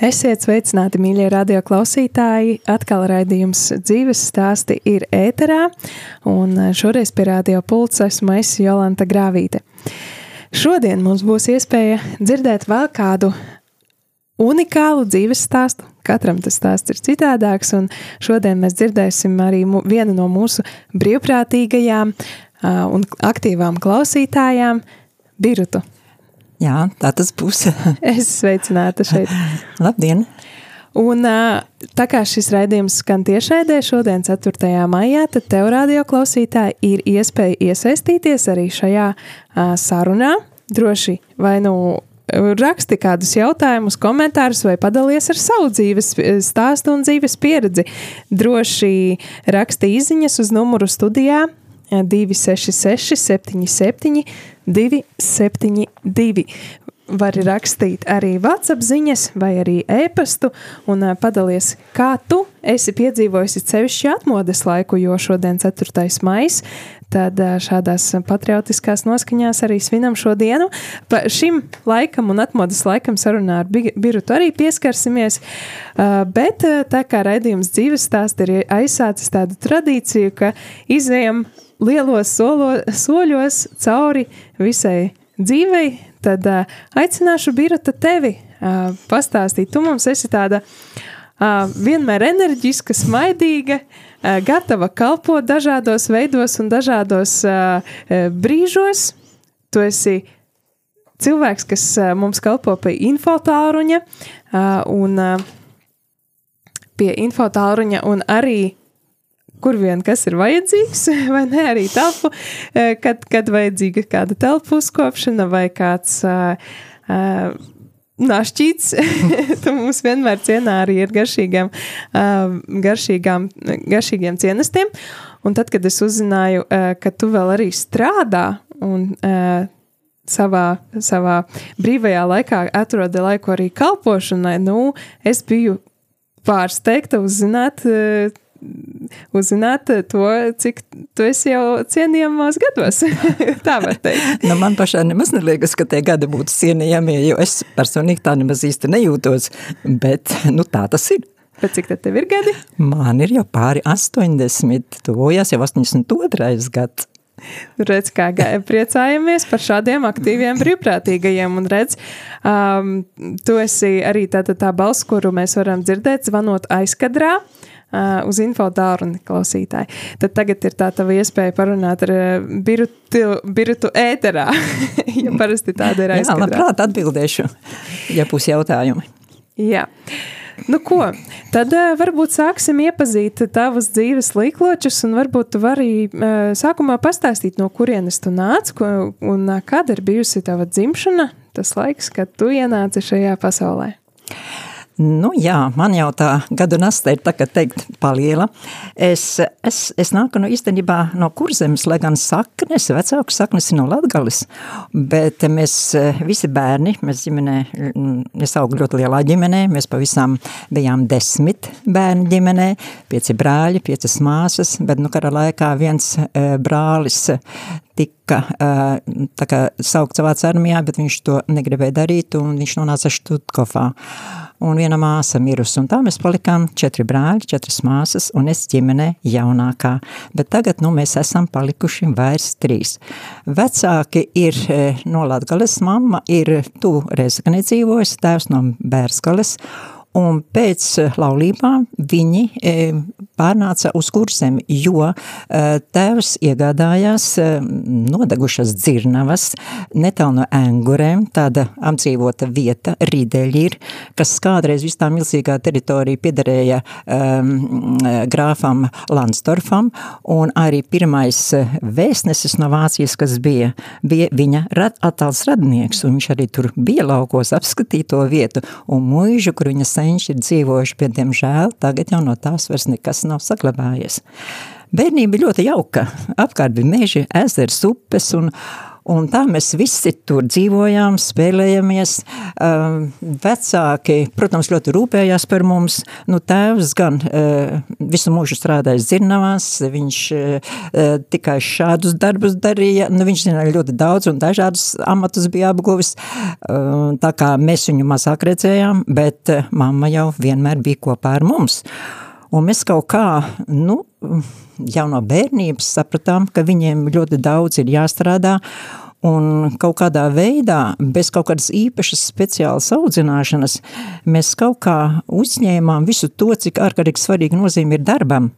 Esiet sveicināti, mīļie radioklausītāji! Atkal raidījums dzīves stāsti ir ēterā, un šoreiz pie radio pults esmu es Jolanta Grāvīte. Šodien mums būs iespēja dzirdēt vēl kādu unikālu dzīves stāstu. Katram tas stāsts ir citādāks, un šodien mēs dzirdēsim arī vienu no mūsu brīvprātīgajām un aktīvām klausītājām, Birutu. Jā, tā tas būs. es sveicināta šeit. Labdien! Un tā kā šis raidījums skan tiešraidē šodien, 4. maijā, tad tev, radio klausītāji, ir iespēja iesaistīties arī šajā sarunā. Droši vai nu raksti kādus jautājumus, komentārus vai padalies ar savu dzīves stāstu un dzīves pieredzi. Droši raksti izziņas uz numuru studijā 266 77 272. Var rakstīt arī WhatsApp ziņas vai arī e-pastu un padalies, kā tu esi piedzīvojusi sevišķi atmodas laiku, jo šodien 4. maijs, tad šādās patriotiskās noskaņās arī svinam šo dienu. Pa šim laikam un atmodas laikam sarunā ar Birutu arī pieskarsimies, bet tā kā raidījums dzīves stāst ir aizsācis tādu tradīciju, ka izējam lielos solo, soļos cauri visai dzīvei, tad uh, aicināšu Birta tevi uh, pastāstīt. Tu mums esi tāda uh, vienmēr enerģiska, smaidīga, uh, gatava kalpot dažādos veidos un dažādos uh, brīžos. Tu esi cilvēks, kas uh, mums kalpo pie infotāruņa uh, un uh, pie infotāruņa un arī kur vien kas ir vajadzīgs, vai ne arī telpu, eh, kad, kad vajadzīga kāda telpu uzkopšana vai kāds uh, uh, našķīts. tu mums vienmēr cienā arī ar garšīgām, uh, garšīgām, garšīgiem cienestiem. Un tad, kad es uzzināju, uh, ka tu vēl arī strādā un uh, savā, savā brīvajā laikā atrodi laiku arī kalpošanai, nu, es biju pārsteigta uzzināt, uh, uzzināt to, cik tu esi jau cienījamos gados. tā var teikt. nu, man pašai nemaz neliekas, ka tie gadi būtu cienījami, jo es personīgi tā nemaz īsti nejūtos, bet nu, tā tas ir. Bet cik tad tev ir gadi? Man ir jau pāri 80, tuvojās jau 82. gads. Redz, kā priecājamies par šādiem aktīviem brīvprātīgajiem. Un redz, um, tu esi arī tā, tā, tā balss, kuru mēs varam dzirdēt, zvanot aizkadrā. Uh, uh, uz infodāru klausītāji. Tad tagad ir tā tava iespēja parunāt ar uh, birutu, birutu ēterā, ja parasti tāda ir aizskatā. Jā, labprāt atbildēšu, ja būs jautājumi. Jā. Nu, ko? Tad uh, varbūt sāksim iepazīt tavas dzīves līkločus, un varbūt tu vari uh, sākumā pastāstīt, no kurienes tu nāc, ko, un uh, kāda ir bijusi tava dzimšana, tas laiks, kad tu ienāci šajā pasaulē. Nu, jā, man jau tā gadu nasta ir tā, ka teikt paliela. Es, es, es nāku no īstenībā no kurzemes, lai gan saknes, vecāku saknes ir no Latgalis, bet mēs eh, visi bērni, mēs ģimenē, mm, es augu ļoti lielā ģimenē, mēs pavisam bijām desmit bērni ģimenē, pieci brāļi, piecas māsas, bet nu kara laikā viens e, brālis tika uh, tā kā saukts savāc armijā, bet viņš to negribēja darīt un viņš nonāca Štutkofā un viena māsa mirus, un tā mēs palikām četri brāļi, četras māsas, un es ģimenē jaunākā, bet tagad, nu, mēs esam palikuši vairs trīs. Vecāki ir no Latgales, mamma ir tu Rezgane dzīvojas, tēvs no Bērskales, un pēc laulībām viņi pārnāca uz kursiem, jo tēvs iegādājās nodegušas dzirnavas netālu no ēngurēm, tāda apdzīvota vieta, Rideļi ir, kas kādreiz vis tā milzīgā teritorija piederēja um, grāfam Landstorfam, un arī pirmais vēstnesis no Vācijas, kas bija, bija viņa rad, attēls radnieks, un viņš arī tur bija laukos apskatīt to vietu, un muižu, kur viņa senči ir dzīvojuši, bet, diemžēl, tagad jau no tās vairs nekas nav saglabājies. Bērnība ļoti jauka, apkārt bija meži, ezers, upes, un, Un tā mēs visi tur dzīvojām, spēlējamies. Uh, vecāki, protams, ļoti rūpējās par mums. Nu, tēvs gan uh, visu mūžu strādājis dzirnavās, viņš uh, tikai šādus darbus darīja. Nu, viņš zināja ļoti daudz un dažādus amatus bija apguvis. Tā kā mēs viņu mazāk redzējām, bet uh, mamma jau vienmēr bija kopā ar mums. Un mēs kaut kā, nu, jau no bērnības sapratām, ka viņiem ļoti daudz ir jāstrādā, un kaut kādā veidā, bez kaut kādas īpašas speciālas audzināšanas, mēs kaut kā uzņēmām visu to, cik ārkārtīgi svarīgi nozīme ir darbam.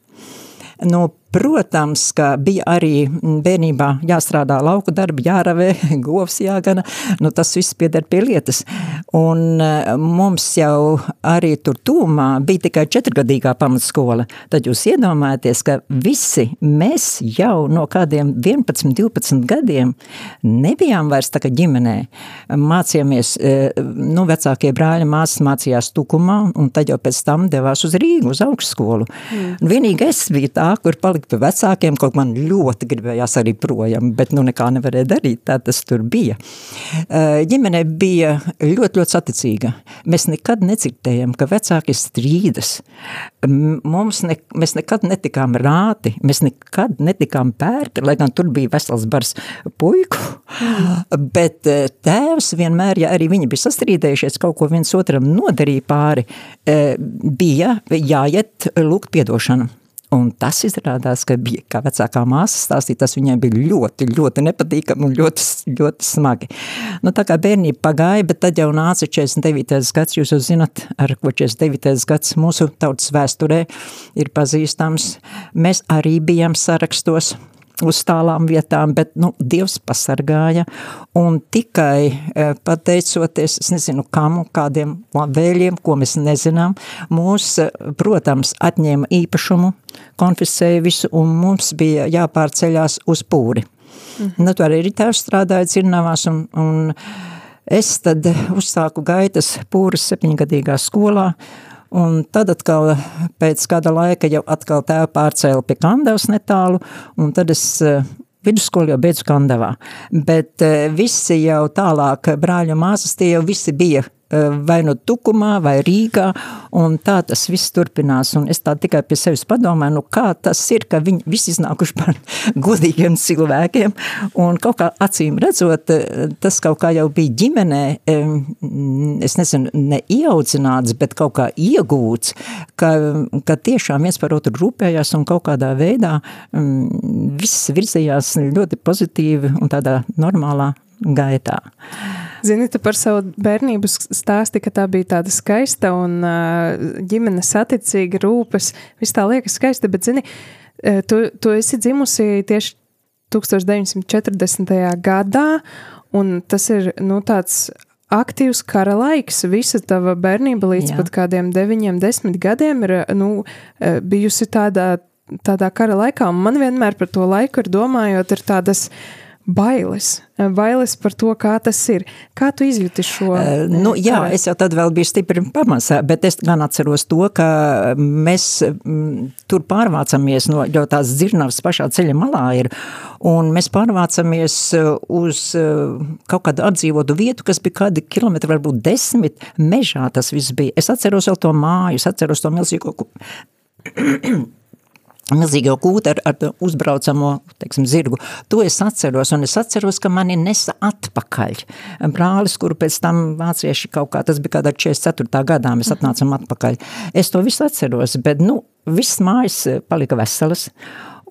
No Protams, ka bija arī bērnībā jāstrādā lauku darbi, jāravē, govs jāgana, nu tas viss pieder pie lietas. Un e, mums jau arī tur tūmā bija tikai četrgadīgā pamatskola. Tad jūs iedomājaties, ka visi mēs jau no kādiem 11, 12 gadiem nebijām vairs tā kā ģimenē. Mācījāmies, e, nu vecākie brāļi māsas mācījās Tukumā un tad jau pēc tam devās uz Rīgu, uz augstskolu. Mm. Vienīgi es biju tā, kur palika pie vecākiem, kaut man ļoti gribējās arī projām, bet nu nekā nevarēja darīt, tā tas tur bija. Ģimene bija ļoti, ļoti saticīga. Mēs nekad necirdējam, ka vecāki strīdas. Mums ne, mēs nekad netikām rāti, mēs nekad netikām pērti, lai gan tur bija vesels bars puiku, bet tēvs vienmēr, ja arī viņi bija sastrīdējušies, kaut ko viens otram nodarīja pāri, bija jāiet lūgt piedošanu. Un tas izrādās, ka bija, kā vecākā māsa stāstīja, tas viņai bija ļoti, ļoti nepatīkami un ļoti, ļoti smagi. Nu, tā kā bērnība pagāja, bet tad jau nāca 49. gads, jūs jau zinat, ar ko 49. gads mūsu tautas vēsturē ir pazīstams. Mēs arī bijām sarakstos, uz tālām vietām, bet nu, Dievs pasargāja un tikai e, pateicoties, es nezinu kam, kādiem vēļiem, ko mēs nezinām, mūs, e, protams, atņēma īpašumu, konfiscēja visu un mums bija jāpārceļās uz pūri. Mhm. Nu, tur arī tēvs strādāja cirnavās un, un es tad uzsāku gaitas pūras septiņgadīgā skolā Un tad atkal pēc kāda laika jau atkal tēvu pārcēla pie Kandavas netālu, un tad es eh, vidusskolu jau beidzu Kandavā. Bet eh, visi jau tālāk brāļu māsas, tie jau visi bija Eh, vai no Tukumā, vai Rīgā, un tā tas viss turpinās, un es tā tikai pie sevis padomāju, nu kā tas ir, ka viņi visi iznākuši par godīgiem cilvēkiem, un kaut kā acīm redzot, eh, tas kaut kā jau bija ģimenē, es nezinu, neieaudzināts, bet kaut kā iegūts, ka, ka tiešām viens par otru rūpējās un kaut kādā veidā viss virzījās ļoti pozitīvi un tādā normālā gaitā. Zini, tu par savu bērnību stāsti, ka tā bija tāda skaista un ģimene saticīga, rūpes, viss tā liekas skaista, bet zini, tu, tu esi dzimusi tieši 1940. gadā, un tas ir, nu, tāds aktīvs kara laiks. Visa tava bērnība līdz Jā. pat kādiem deviņiem, desmit gadiem ir, nu, bijusi tādā, tādā kara laikā, un man vienmēr par to laiku ir domājot, ir tādas, uh, bailes, bailes par to, kā tas ir. Kā tu izjūti šo? Uh, nu, jā, karā? es jau tad vēl biju stipri pamazā, bet es gan atceros to, ka mēs m, tur pārvācamies no, jo tās dzirnavas pašā ceļa malā ir, un mēs pārvācamies uz kaut kādu atdzīvotu vietu, kas bija kādi kilometri, varbūt desmit, mežā tas viss bija. Es atceros vēl to māju, es atceros to milzīgo milzīgo kūtu ar, ar uzbraucamo, teiksim, zirgu. To es atceros, un es atceros, ka mani nesa atpakaļ. Brālis, kuru pēc tam vācieši kaut kā, tas bija kādā 44. gadā, mēs atnācam atpakaļ. Es to visu atceros, bet, nu, viss mājas palika veselas,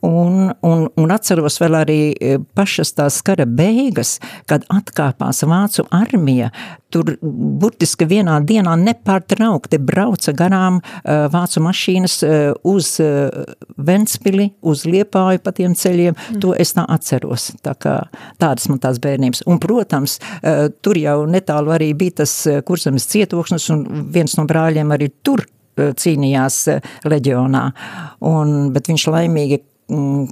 Un, un, un atceros vēl arī e, pašas tās kara beigas, kad atkāpās Vācu armija. Tur burtiski vienā dienā nepārtraukti brauca garām uh, Vācu mašīnas uh, uz uh, Ventspili, uz Liepāju pa tiem ceļiem. Mm. To es tā atceros. Tā kā tādas man tās bērnības. Un, protams, uh, tur jau netālu arī bija tas kurzemes cietokšņus un viens no brāļiem arī tur cīnījās leģionā, un, bet viņš laimīgi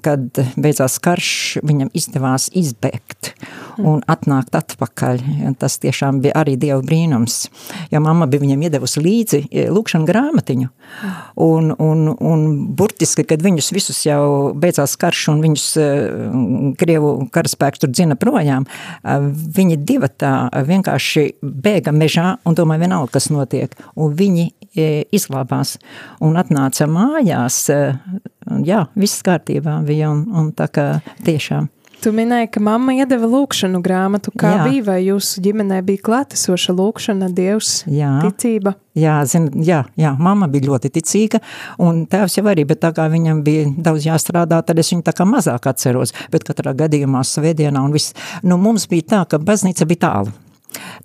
kad beidzās karš, viņam izdevās izbēgt un atnākt atpakaļ. Tas tiešām bija arī Dieva brīnums, jo mamma bija viņam iedevusi līdzi e, lūkšanu grāmatiņu. Un, un, un burtiski, kad viņus visus jau beidzās karš un viņus e, Krievu karaspēks tur dzina projām, e, viņi divatā vienkārši bēga mežā un domāja vienalga, kas notiek. Un viņi izglābās un atnāca mājās jā, viss kārtībā bija un, un tā kā tiešām. Tu minēji, ka mamma iedeva lūkšanu grāmatu. Kā jā. bija, vai jūsu ģimenē bija klātesoša lūkšana, dievs, jā. ticība? Jā, zin, jā, jā, mamma bija ļoti ticīga, un tēvs jau arī, bet tā kā viņam bija daudz jāstrādā, tad es viņu tā kā mazāk atceros, bet katrā gadījumā svētdienā un viss, nu mums bija tā, ka baznīca bija tālu.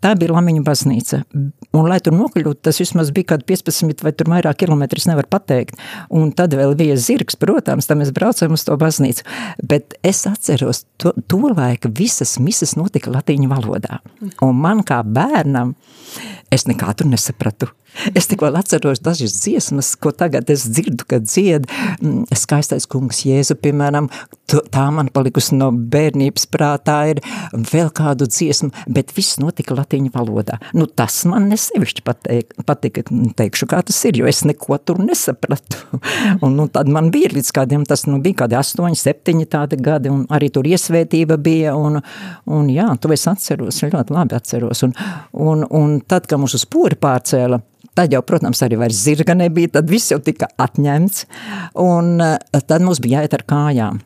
Tā bija Lamiņa baznīca. Un, lai tur nokļūtu, tas vismaz bija kaut 15 vai tur vairāk kilometrus, nevar pateikt. Un tad vēl bija zirgs, protams, tad mēs braucam uz to baznīcu. Bet es atceros, to, to laiku visas misas notika latīņu valodā. Un man kā bērnam, es nekā tur nesapratu. Es tikko atceros dažas dziesmas, ko tagad es dzirdu, kad dzied mm, skaistais kungs Jēzu, piemēram, tā man palikusi no bērnības prātā ir vēl kādu dziesmu, bet viss notika latīņu valodā. Nu, tas man nesevišķi pateik, patika, teikšu, kā tas ir, jo es neko tur nesapratu. Un nu, tad man bija līdz kādiem, tas nu, bija kādi astoņi, septiņi tādi gadi, un arī tur iesvētība bija, un, un jā, to es atceros, ļoti labi atceros. Un, un, un tad, kad mūsu spori pārcēla, Tad jau, protams, arī vairs zirga nebija, tad viss jau tika atņemts, un eh, tad mums bija jāiet ar kājām.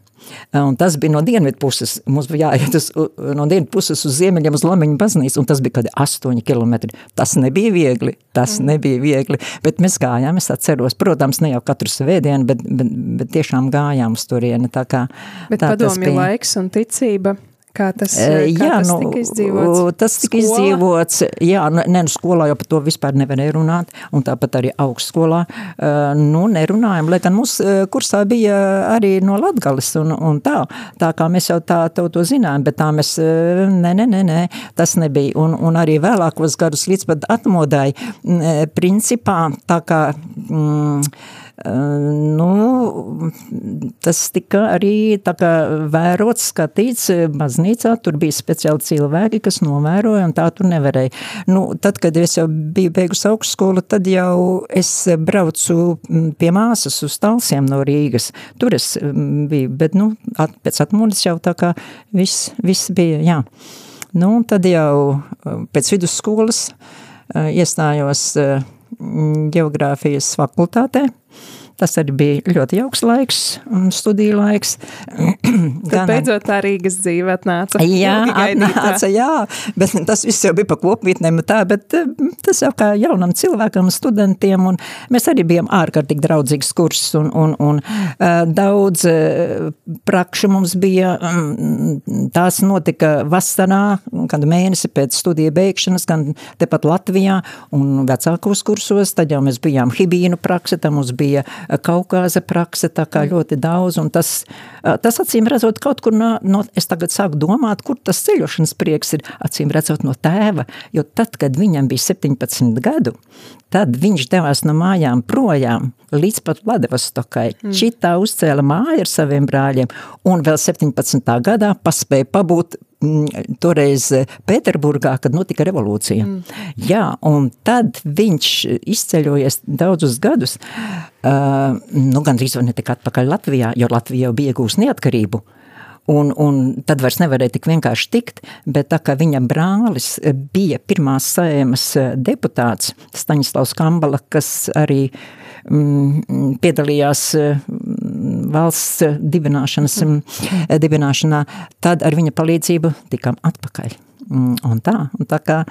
Eh, un tas bija no dienvidu puses. Mums bija jāiet uz, no dienvidu puses uz ziemeļiem uz Lamiņu baznīcu, un tas bija kādi astoņi kilometri. Tas nebija viegli, tas mm. nebija viegli, bet mēs gājām, es atceros, protams, ne jau katru svētdienu, bet, bet, bet tiešām gājām uz turieni. Tā kā, bet tā, padomju laiks un ticība Kā tas, kā jā, tas nu, tika izdzīvots? Tas tika Skola? izdzīvots, jā, nu, ne, nu skolā jau par to vispār nevarēja runāt, un tāpat arī augstskolā, nu, nerunājam, lai gan mums kursā bija arī no Latgales un, un tā, tā kā mēs jau tā to, to zinājām, bet tā mēs, ne, ne, ne, ne, tas nebija, un, un arī vēlākos gadus līdz pat atmodai, principā, tā kā, mm, Nu, tas tika arī kā, vērots, skatīts baznīcā. Tur bija speciāli cilvēki, kas novēroja, un tā tur nevarēja. Nu, tad, kad es jau biju beigusi augstskolu, tad jau es braucu pie māsas uz Talsiem no Rīgas. Tur es biju, bet nu, at, pēc atmodas jau tā kā viss, viss bija, jā. Nu, tad jau pēc vidusskolas iestājos geogrāfijas fakultātē. Tas arī bija ļoti jauks laiks, studiju laiks. Tad beidzot tā Rīgas dzīve atnāca. Jā, atnāca, jā, bet tas viss jau bija pa kopvietnēm tā, bet eh, tas jau kā jaunam cilvēkam, studentiem, un mēs arī bijām ārkārtīgi draudzīgs kurs, un, un, un uh, daudz uh, prakšu mums bija, um, tās notika vasarā, kādu mēnesi pēc studiju beigšanas, gan tepat Latvijā, un vecākos kursos, tad jau mēs bijām hibīnu prakse, tam mums bija Kaukāza prakse, tā kā mm. ļoti daudz, un tas, tas acīm redzot kaut kur no, no, es tagad sāku domāt, kur tas ceļošanas prieks ir, acīm redzot no tēva, jo tad, kad viņam bija 17 gadu, tad viņš devās no mājām projām līdz pat Vladivostokai. Mm. Čitā uzcēla māju ar saviem brāļiem, un vēl 17. gadā paspēja pabūt Mm, toreiz Pēterburgā, kad notika revolūcija. Mm. Jā, un tad viņš izceļojies daudzus gadus, nu gandrīz vai netika atpakaļ Latvijā, jo Latvija jau bija iegūst neatkarību. Un, un tad vairs nevarēja tik vienkārši tikt, bet tā kā viņa brālis bija pirmās saimas deputāts, Staņislavs Kambala, kas arī mm, piedalījās valsts dibināšanas, mm, dibināšanā, tad ar viņa palīdzību tikām atpakaļ. Un tā, un tā kā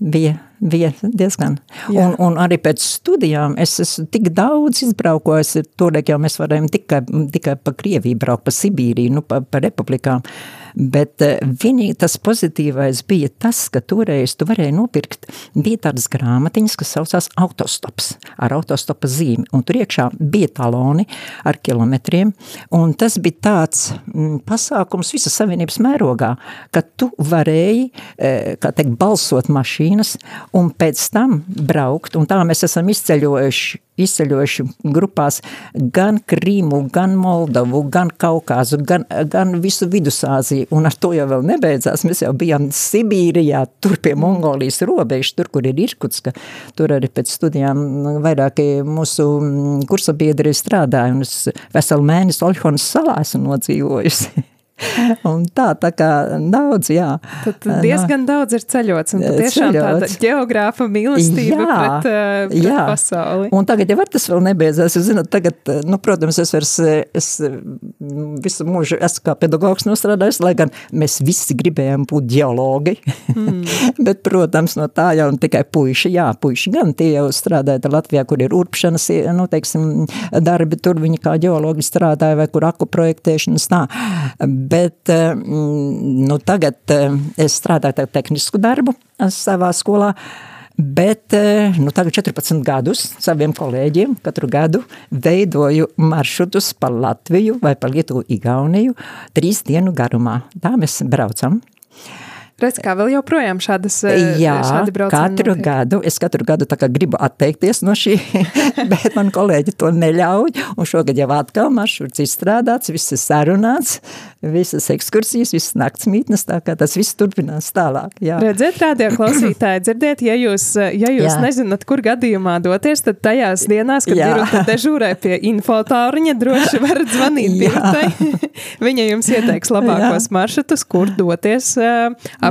bija bija diezgan. Jā. Un, un arī pēc studijām es esmu tik daudz izbraukojis, toreiz jau mēs varējām tikai, tikai pa Krieviju braukt, pa Sibīriju, nu, pa, pa republikām. Bet uh, vienīgi tas pozitīvais bija tas, ka toreiz tu varēji nopirkt, bija tādas grāmatiņas, kas saucās autostops, ar autostopa zīmi, un tur iekšā bija taloni ar kilometriem, un tas bija tāds mm, pasākums visas savienības mērogā, ka tu varēji, e, kā teikt, balsot mašīnas, un pēc tam braukt, un tā mēs esam izceļojuši izceļojuši grupās gan Krīmu, gan Moldavu, gan Kaukāzu, gan, gan visu Vidusāziju, un ar to jau vēl nebeidzās, mēs jau bijām Sibīrijā, tur pie Mongolijas robežas, tur, kur ir Irkutska, tur arī pēc studijām vairāki mūsu kursabiedri strādāja, un es veselu mēnesi Oļhonas salā esmu nodzīvojusi. un tā, tā kā daudz, jā. Tad diezgan no, daudz ir ceļots, un tiešām ceļots. tāda geogrāfa mīlestība jā, pret, uh, pret jā. pasauli. Un tagad jau var tas vēl nebeidzās, jūs zināt, tagad, nu, protams, es vairs, es visu mūžu esmu kā pedagogs nostrādājis, lai gan mēs visi gribējām būt geologi, mm. bet, protams, no tā jau tikai puiši, jā, puiši gan tie jau strādāja Latvijā, kur ir urpšanas, nu, teiksim, darbi, tur viņi kā geologi strādāja, vai kur aku projektēšanas tā, bet eh, nu, tagad eh, es strādāju tehnisku darbu eh, savā skolā, Bet nu, tagad 14 gadus saviem kolēģiem katru gadu veidoju maršrutus pa Latviju vai pa Lietuvu Igauniju trīs dienu garumā. Tā mēs braucam. Redz, kā vēl joprojām šādas Jā, šādi katru notiek. gadu, es katru gadu tā kā gribu atteikties no šī, bet man kolēģi to neļauj, un šogad jau atkal maršruts izstrādāts, viss ir sarunāts, visas ekskursijas, visas naktsmītnes, tā kā tas viss turpinās tālāk. Jā. Redziet, rādio klausītāji, dzirdiet, ja jūs, ja jūs jā. nezināt, kur gadījumā doties, tad tajās dienās, kad ir dežūrē pie infotauriņa, droši varat zvanīt Birtai. Viņa jums ieteiks labākos jā. maršrutus, kur doties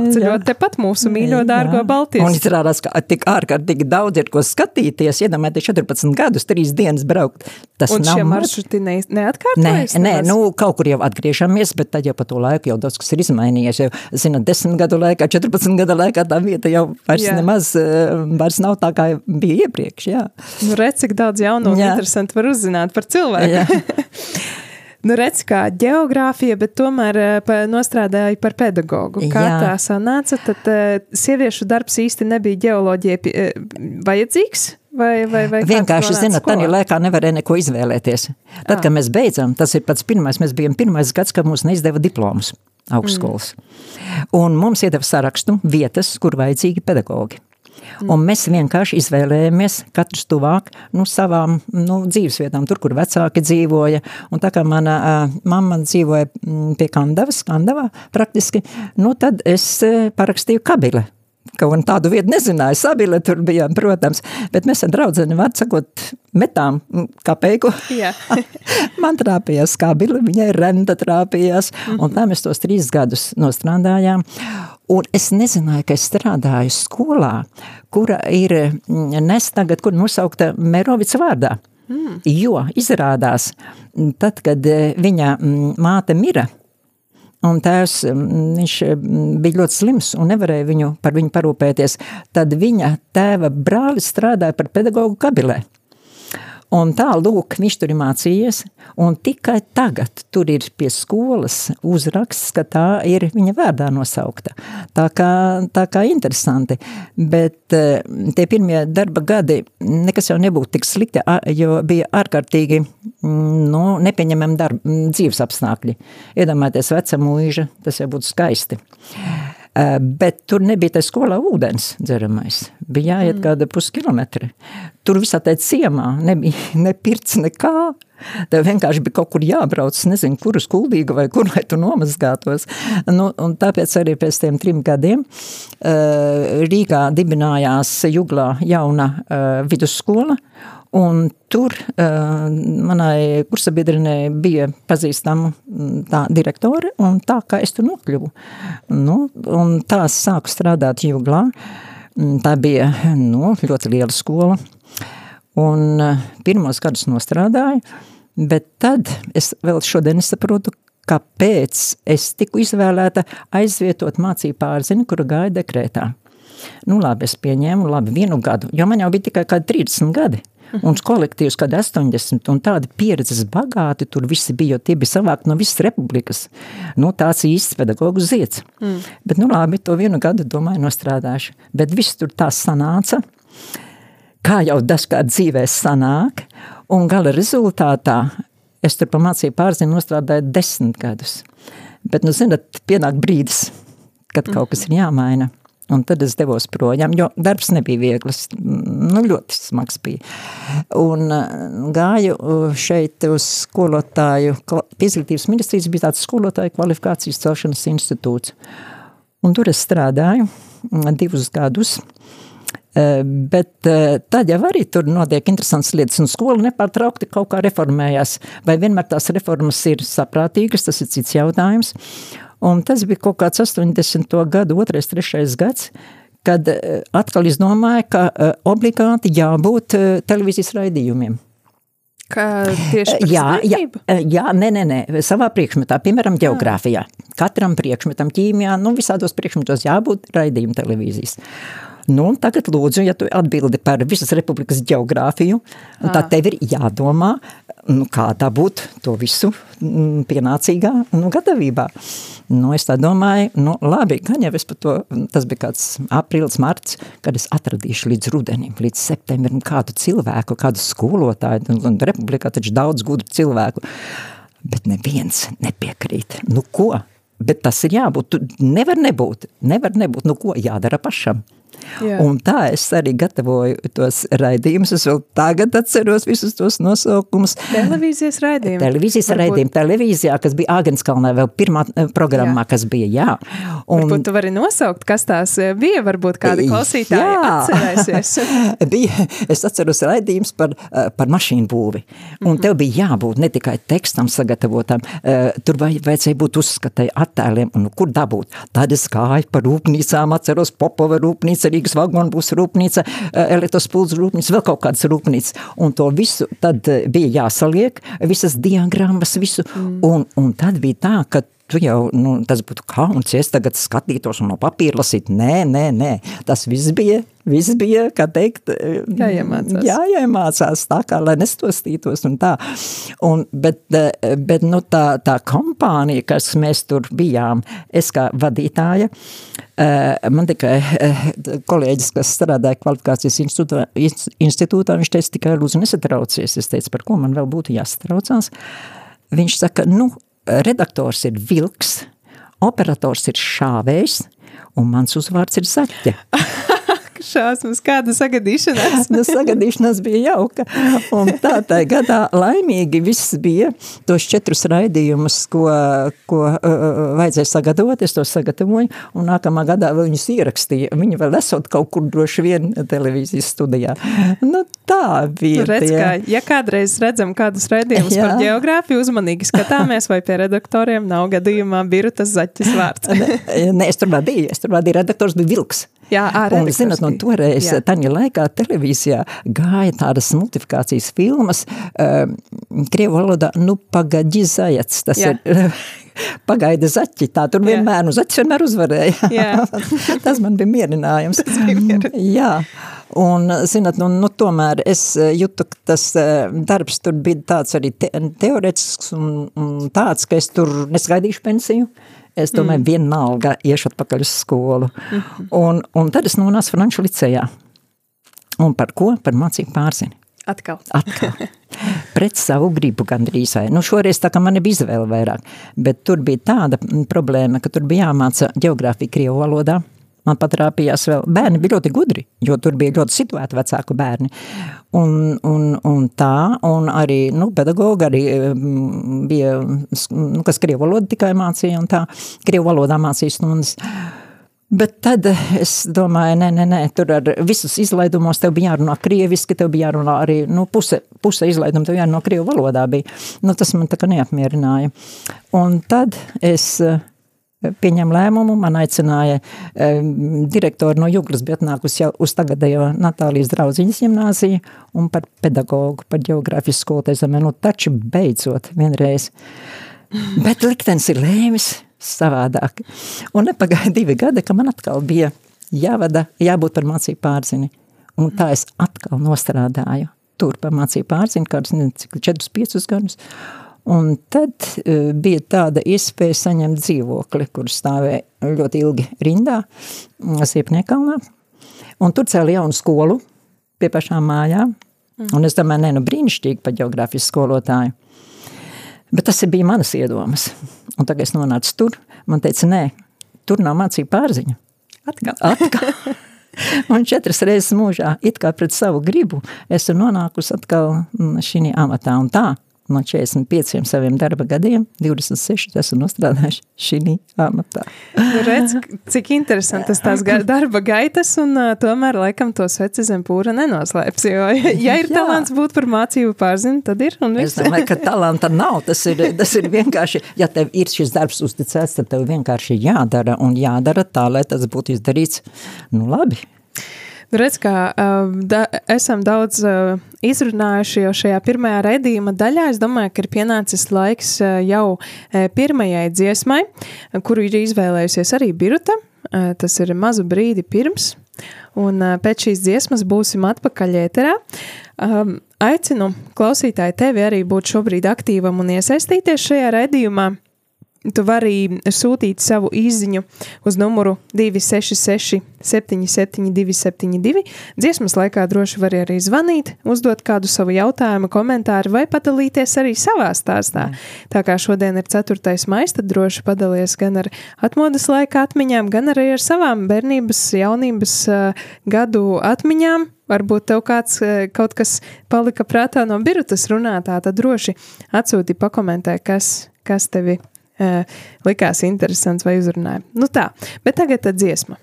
apceļot tepat mūsu mīļo dārgo Baltijas. Un izrādās, ka tik ārkārtīgi daudz ir ko skatīties, iedomājieties 14 gadus, 3 dienas braukt. Tas un nav šie maršruti ne, neatkārtojas? Nē, nē, nu kaut kur jau atgriežamies, bet tad jau pa to laiku jau daudz kas ir izmainījies. Jau, zināt, 10 gadu laikā, 14 gadu laikā tā vieta jau vairs jā. nemaz, eh, vairs nav tā, kā bija iepriekš, jā. Nu, redz, cik daudz jaunu un interesantu var uzzināt par cilvēku. Nu, redz, kā geogrāfija, bet tomēr uh, nostrādāja par pedagogu. Kā Jā. tā sanāca, tad uh, sieviešu darbs īsti nebija geoloģija uh, vajadzīgs? Vai, vai, vai Vienkārši, zinot, tādā laikā nevarēja neko izvēlēties. Tad, kad mēs beidzam, tas ir pats pirmais, mēs bijām pirmais gads, kad mums neizdeva diplomus augstskolas. Mm. Un mums iedeva sarakstu vietas, kur vajadzīgi pedagogi. Mm. Un mēs vienkārši izvēlējāmies katrs tuvāk nu, savām nu, dzīvesvietām, tur, kur vecāki dzīvoja. Un tā kā mana uh, mamma dzīvoja pie Kandavas, Kandavā praktiski, nu, tad es uh, parakstīju kabile Kaut tādu vietu nezināju, sabile tur bijām, protams, bet mēs ar draudzeni, var sakot, metām kapeiku. Man trāpījās kabile, viņai renta trāpījās, mm -hmm. un tā mēs tos trīs gadus nostrādājām. Un es nezināju, ka es strādāju skolā, kura ir nes tagad, kur nosaukta Merovica vārdā. Mm. Jo izrādās, tad, kad e, viņa māte mira, un tēvs, viņš bija ļoti slims un nevarēja viņu, par viņu parūpēties, tad viņa tēva brālis strādāja par pedagogu kabilē. Un tā, lūk, viņš tur ir mācījies, un tikai tagad tur ir pie skolas uzraksts, ka tā ir viņa vārdā nosaukta. Tā kā, tā kā interesanti, bet eh, tie pirmie darba gadi nekas jau nebūtu tik slikti, jo bija ārkārtīgi mm, nu, nepieņemami darba, dzīves apstākļi. Iedomājieties veca mūža, tas jau būtu skaisti. Eh, bet tur nebija tā skolā ūdens dzeramais. Bija jāiet mm. kāda puskilometri. Tur visā tā ciemā nebija ne pirts nekā. Tev vienkārši bija kaut kur jābrauc, nezinu, kur uz kuldīgu vai kur, lai tu nomazgātos. Nu, un tāpēc arī pēc tiem trim gadiem uh, Rīgā dibinājās Juglā jauna uh, vidusskola, Un tur uh, manai kursabiedrinei bija pazīstama mm, tā direktore, un tā kā es tur nokļuvu. Nu, un tā sāku strādāt Juglā. Mm, tā bija nu, ļoti liela skola. Un uh, pirmos gadus nostrādāju, bet tad es vēl šodien saprotu, kāpēc es tiku izvēlēta aizvietot mācību pārzini, kura gāja dekrētā. Nu, labi, es pieņēmu, labi, vienu gadu, jo man jau bija tikai kādi 30 gadi. Un kolektīvs, kad 80 un tādi pieredzes bagāti, tur visi bija, jo tie bija savākti no visas republikas. Nu, tāds īsts pedagogu ziets. Mm. Bet, nu labi, to vienu gadu, domāju, nostrādāšu. Bet viss tur tā sanāca, kā jau dažkārt dzīvē sanāk, un gala rezultātā es tur pamācīju pārzinu nostrādāju desmit gadus. Bet, nu, zinat, pienāk brīdis, kad kaut kas ir jāmaina. Un tad es devos projām, jo darbs nebija viegls, nu ļoti smags bija. Un uh, gāju uh, šeit uz skolotāju, izglītības ministrijas bija tāds skolotāju kvalifikācijas celšanas institūts. Un tur es strādāju mm, divus gadus, uh, bet tad jau arī tur notiek interesants lietas, un skola nepārtraukti kaut kā reformējās. Vai vienmēr tās reformas ir saprātīgas, tas ir cits jautājums. Un tas bija kaut kāds 80. gadu, otrais, trešais gads, kad eh, atkal izdomāja, ka eh, obligāti jābūt eh, televīzijas raidījumiem. Kā tieši jā, jā, jā, nē, nē, nē, savā priekšmetā, piemēram, geogrāfijā. Katram priekšmetam, ķīmijā, nu visādos priekšmetos jābūt raidījuma televīzijas. Nu, tagad lūdzu, ja tu atbildi par visas republikas geogrāfiju, tad tev ir jādomā, nu, kā dabūt to visu mm, pienācīgā nu, gatavībā. Nu, es tā domāju, nu, labi, gan jau es par to, tas bija kāds aprīlis, marts, kad es atradīšu līdz rudenim, līdz septembrim kādu cilvēku, kādu skolotāju, un, un republikā taču daudz gudru cilvēku, bet neviens nepiekrīt. Nu, ko? Bet tas ir jābūt, tu nevar nebūt, nevar nebūt, nu ko jādara pašam. Jā. Un tā es arī gatavoju tos raidījumus. Es vēl tagad atceros visus tos nosaukumus. Televīzijas raidījumi. Televīzijas Varbūt... raidījumi televīzijā, kas bija Āgenskalnā vēl pirmā eh, programmā, jā. kas bija, jā. Un... Varbūt tu vari nosaukt, kas tās eh, bija, varbūt kādi klausītāji jā. atcerēsies. bija, es atceros raidījums par, eh, par mašīnu būvi. Un mm -hmm. tev bija jābūt ne tikai tekstam sagatavotam, tur vajadzēja būt uzskatai attēliem, un nu, kur dabūt. Tad es gāju par rūpnīcām, atceros Popova rūpnīca, Rīgas vagonu būs rūpnīca, eh, elektrospuldzes rūpnīca, vēl kaut kādas rūpnīcas. Un to visu tad eh, bija jāsaliek, visas diagrammas, visu. Mm. Un, un tad bija tā, ka tu jau, nu, tas būtu kauns, ja es tagad skatītos un no papīra lasīt. Nē, nē, nē, tas viss bija, viss bija, kā teikt, jāiemācās. Jāiemācās tā kā, lai nestostītos un tā. Un, bet, bet, nu, tā, tā kompānija, kas mēs tur bijām, es kā vadītāja, man tikai kolēģis, kas strādāja kvalifikācijas institūtā, institūtā viņš teica tikai, lūdzu, nesatraucies. Es teicu, par ko man vēl būtu jāsatraucās. Viņš saka, nu, redaktors ir vilks, operators ir šāvējs, un mans uzvārds ir zaķe. šausmas, kāda sagadīšanās. nu, sagadīšanās bija jauka. Un tā tā gadā laimīgi viss bija tos četrus raidījumus, ko, ko uh, vajadzēja sagatavot, es to sagatavoju, un nākamā gadā vēl viņus ierakstīja. Viņi vēl esot kaut kur droši vien televīzijas studijā. Nu, tā bija. Nu, redz, kā, ja kādreiz redzam kādus raidījumus par geogrāfiju, uzmanīgi skatāmies, vai pie redaktoriem nav gadījumā birutas zaķis vārds. Nē, es tur vēl biju, es tur vēl biju, redaktors bija vilks. Jā, ārā. Un, zinat, no toreiz, taņa laikā televīzijā gāja tādas multifikācijas filmas, uh, krievu valodā, nu, pagaģi zajats, tas Jā. ir pagaida zaķi, tā tur vienmēr, nu, zaķis vienmēr uzvarēja. tas man bija mierinājums. tas bija mierinājums. Jā. Un, zinat, nu, nu, tomēr es jūtu, ka tas darbs tur bija tāds arī te, teoretisks un, un tāds, ka es tur nesgaidīšu pensiju. Uh, Es domāju, mm. vienalga iešu atpakaļ uz skolu. Mm -hmm. un, un tad es nonācu Franču licejā. Un par ko? Par mācību pārzini. Atkal. Atkal. Pret savu gribu gandrīz vai. Nu, šoreiz tā kā man nebija izvēle vairāk. Bet tur bija tāda problēma, ka tur bija jāmāca geogrāfija Krievu valodā man patrāpījās vēl. Bērni bija ļoti gudri, jo tur bija ļoti situēti vecāku bērni. Un, un, un tā, un arī nu, pedagogi arī mm, bija, nu, kas krievu valodu tikai mācīja, un tā krievu valodā mācīja stundas. Bet tad es domāju, nē, nē, nē, tur ar visus izlaidumos tev bija jārunā krieviski, tev bija jārunā arī, nu, puse, puse izlaidumu tev jārunā krievu valodā bija. Nu, tas man tā kā neapmierināja. Un tad es pieņem lēmumu, man aicināja um, direktori no Juglas, bija atnākusi jau uz tagadējo Natālijas draudziņas ģimnāziju un par pedagogu, par geogrāfijas skolotāju zemē. Nu, taču beidzot vienreiz Bet liktenis ir lēmis savādāk. Un nepagāja divi gadi, ka man atkal bija jāvada, jābūt par mācību pārzini. Un tā es atkal nostrādāju tur par mācību pārzini, kādus, ne, cik 4-5 gadus. Un tad uh, bija tāda iespēja saņemt dzīvokli, kur stāvēja ļoti ilgi rindā, Siepniekalnā. Un tur cēla jaunu skolu pie pašām mājām. Mm. Un es domāju, ne, nu brīnišķīgi pa geogrāfijas skolotāju. Bet tas bija manas iedomas. Un tagad es nonācu tur, man teica, nē, tur nav mācība pārziņa. Atkal. Atkal. Un četras reizes mūžā, it kā pret savu gribu, esmu nonākusi atkal mm, šī amatā un tā no 45 saviem darba gadiem, 26 esmu nostrādājuši šī amatā. Nu, redz, cik interesanti tas tās darba gaitas, un uh, tomēr laikam to sveci zem pūra nenoslēps, jo, ja ir Jā. talants būt par mācību pārzinu, tad ir, un viss. Es domāju, ka talanta nav, tas ir, tas ir vienkārši, ja tev ir šis darbs uzticēts, tad tev vienkārši jādara, un jādara tā, lai tas būtu izdarīts, nu labi, Nu, redz, kā uh, da, esam daudz uh, izrunājuši jau šajā pirmajā redzījuma daļā. Es domāju, ka ir pienācis laiks uh, jau pirmajai dziesmai, kuru ir izvēlējusies arī Biruta. Tas ir mazu brīdi pirms, un pēc šīs dziesmas būsim atpakaļ ēterā. Um, aicinu klausītāji tevi arī būt šobrīd aktīvam un iesaistīties šajā redzījumā. Tu vari sūtīt savu īziņu uz numuru 266, 772, 72. Dziesmas laikā droši var arī zvanīt, uzdot kādu savu jautājumu, komentāru vai padalīties arī savā stāstā. Mm. Tā kā šodien ir 4. maija, tad droši padalies gan ar atmodas laika atmiņām, gan arī ar savām bērnības, jaunības uh, gadu atmiņām. Varbūt tev kāds kaut kas palika prātā no birutas runātā, tad droši atsūti pakomentē, kas, kas tevi likās interesants vai uzrunāja. Nu tā, bet tagad tā dziesma.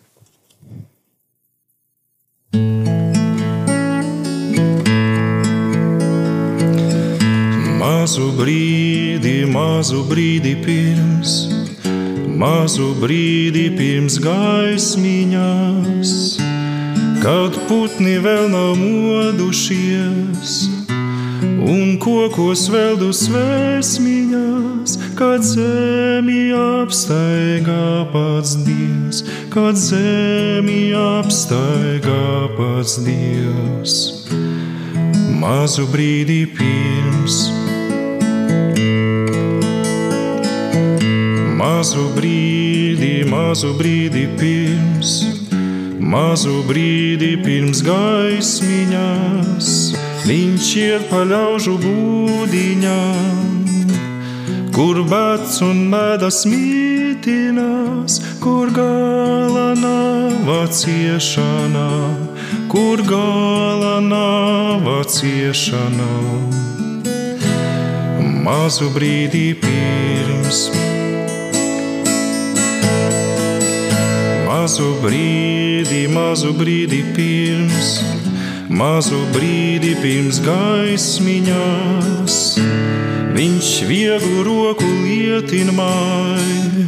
Mazu brīdi, mazu brīdi pirms, mazu brīdi pirms gaismiņās, kad putni vēl nav modušies un kokos veldu svēsmiņās, kad zemi apstaigā pats Dievs, kad zemi apstaigā pats Dievs. Mazu brīdi pirms, mazu brīdi, mazu brīdi pirms, mazu brīdi pirms gaismiņās Viņš iet pa ļaužu būdiņām, kur bats un mēdas mītinās, kur gala nav ciešanā, kur gala nav ciešanā. Mazu brīdi pirms, mazu brīdi, mazu brīdi pirms mazu brīdi pirms gaismiņās. Viņš vieglu roku lietina māju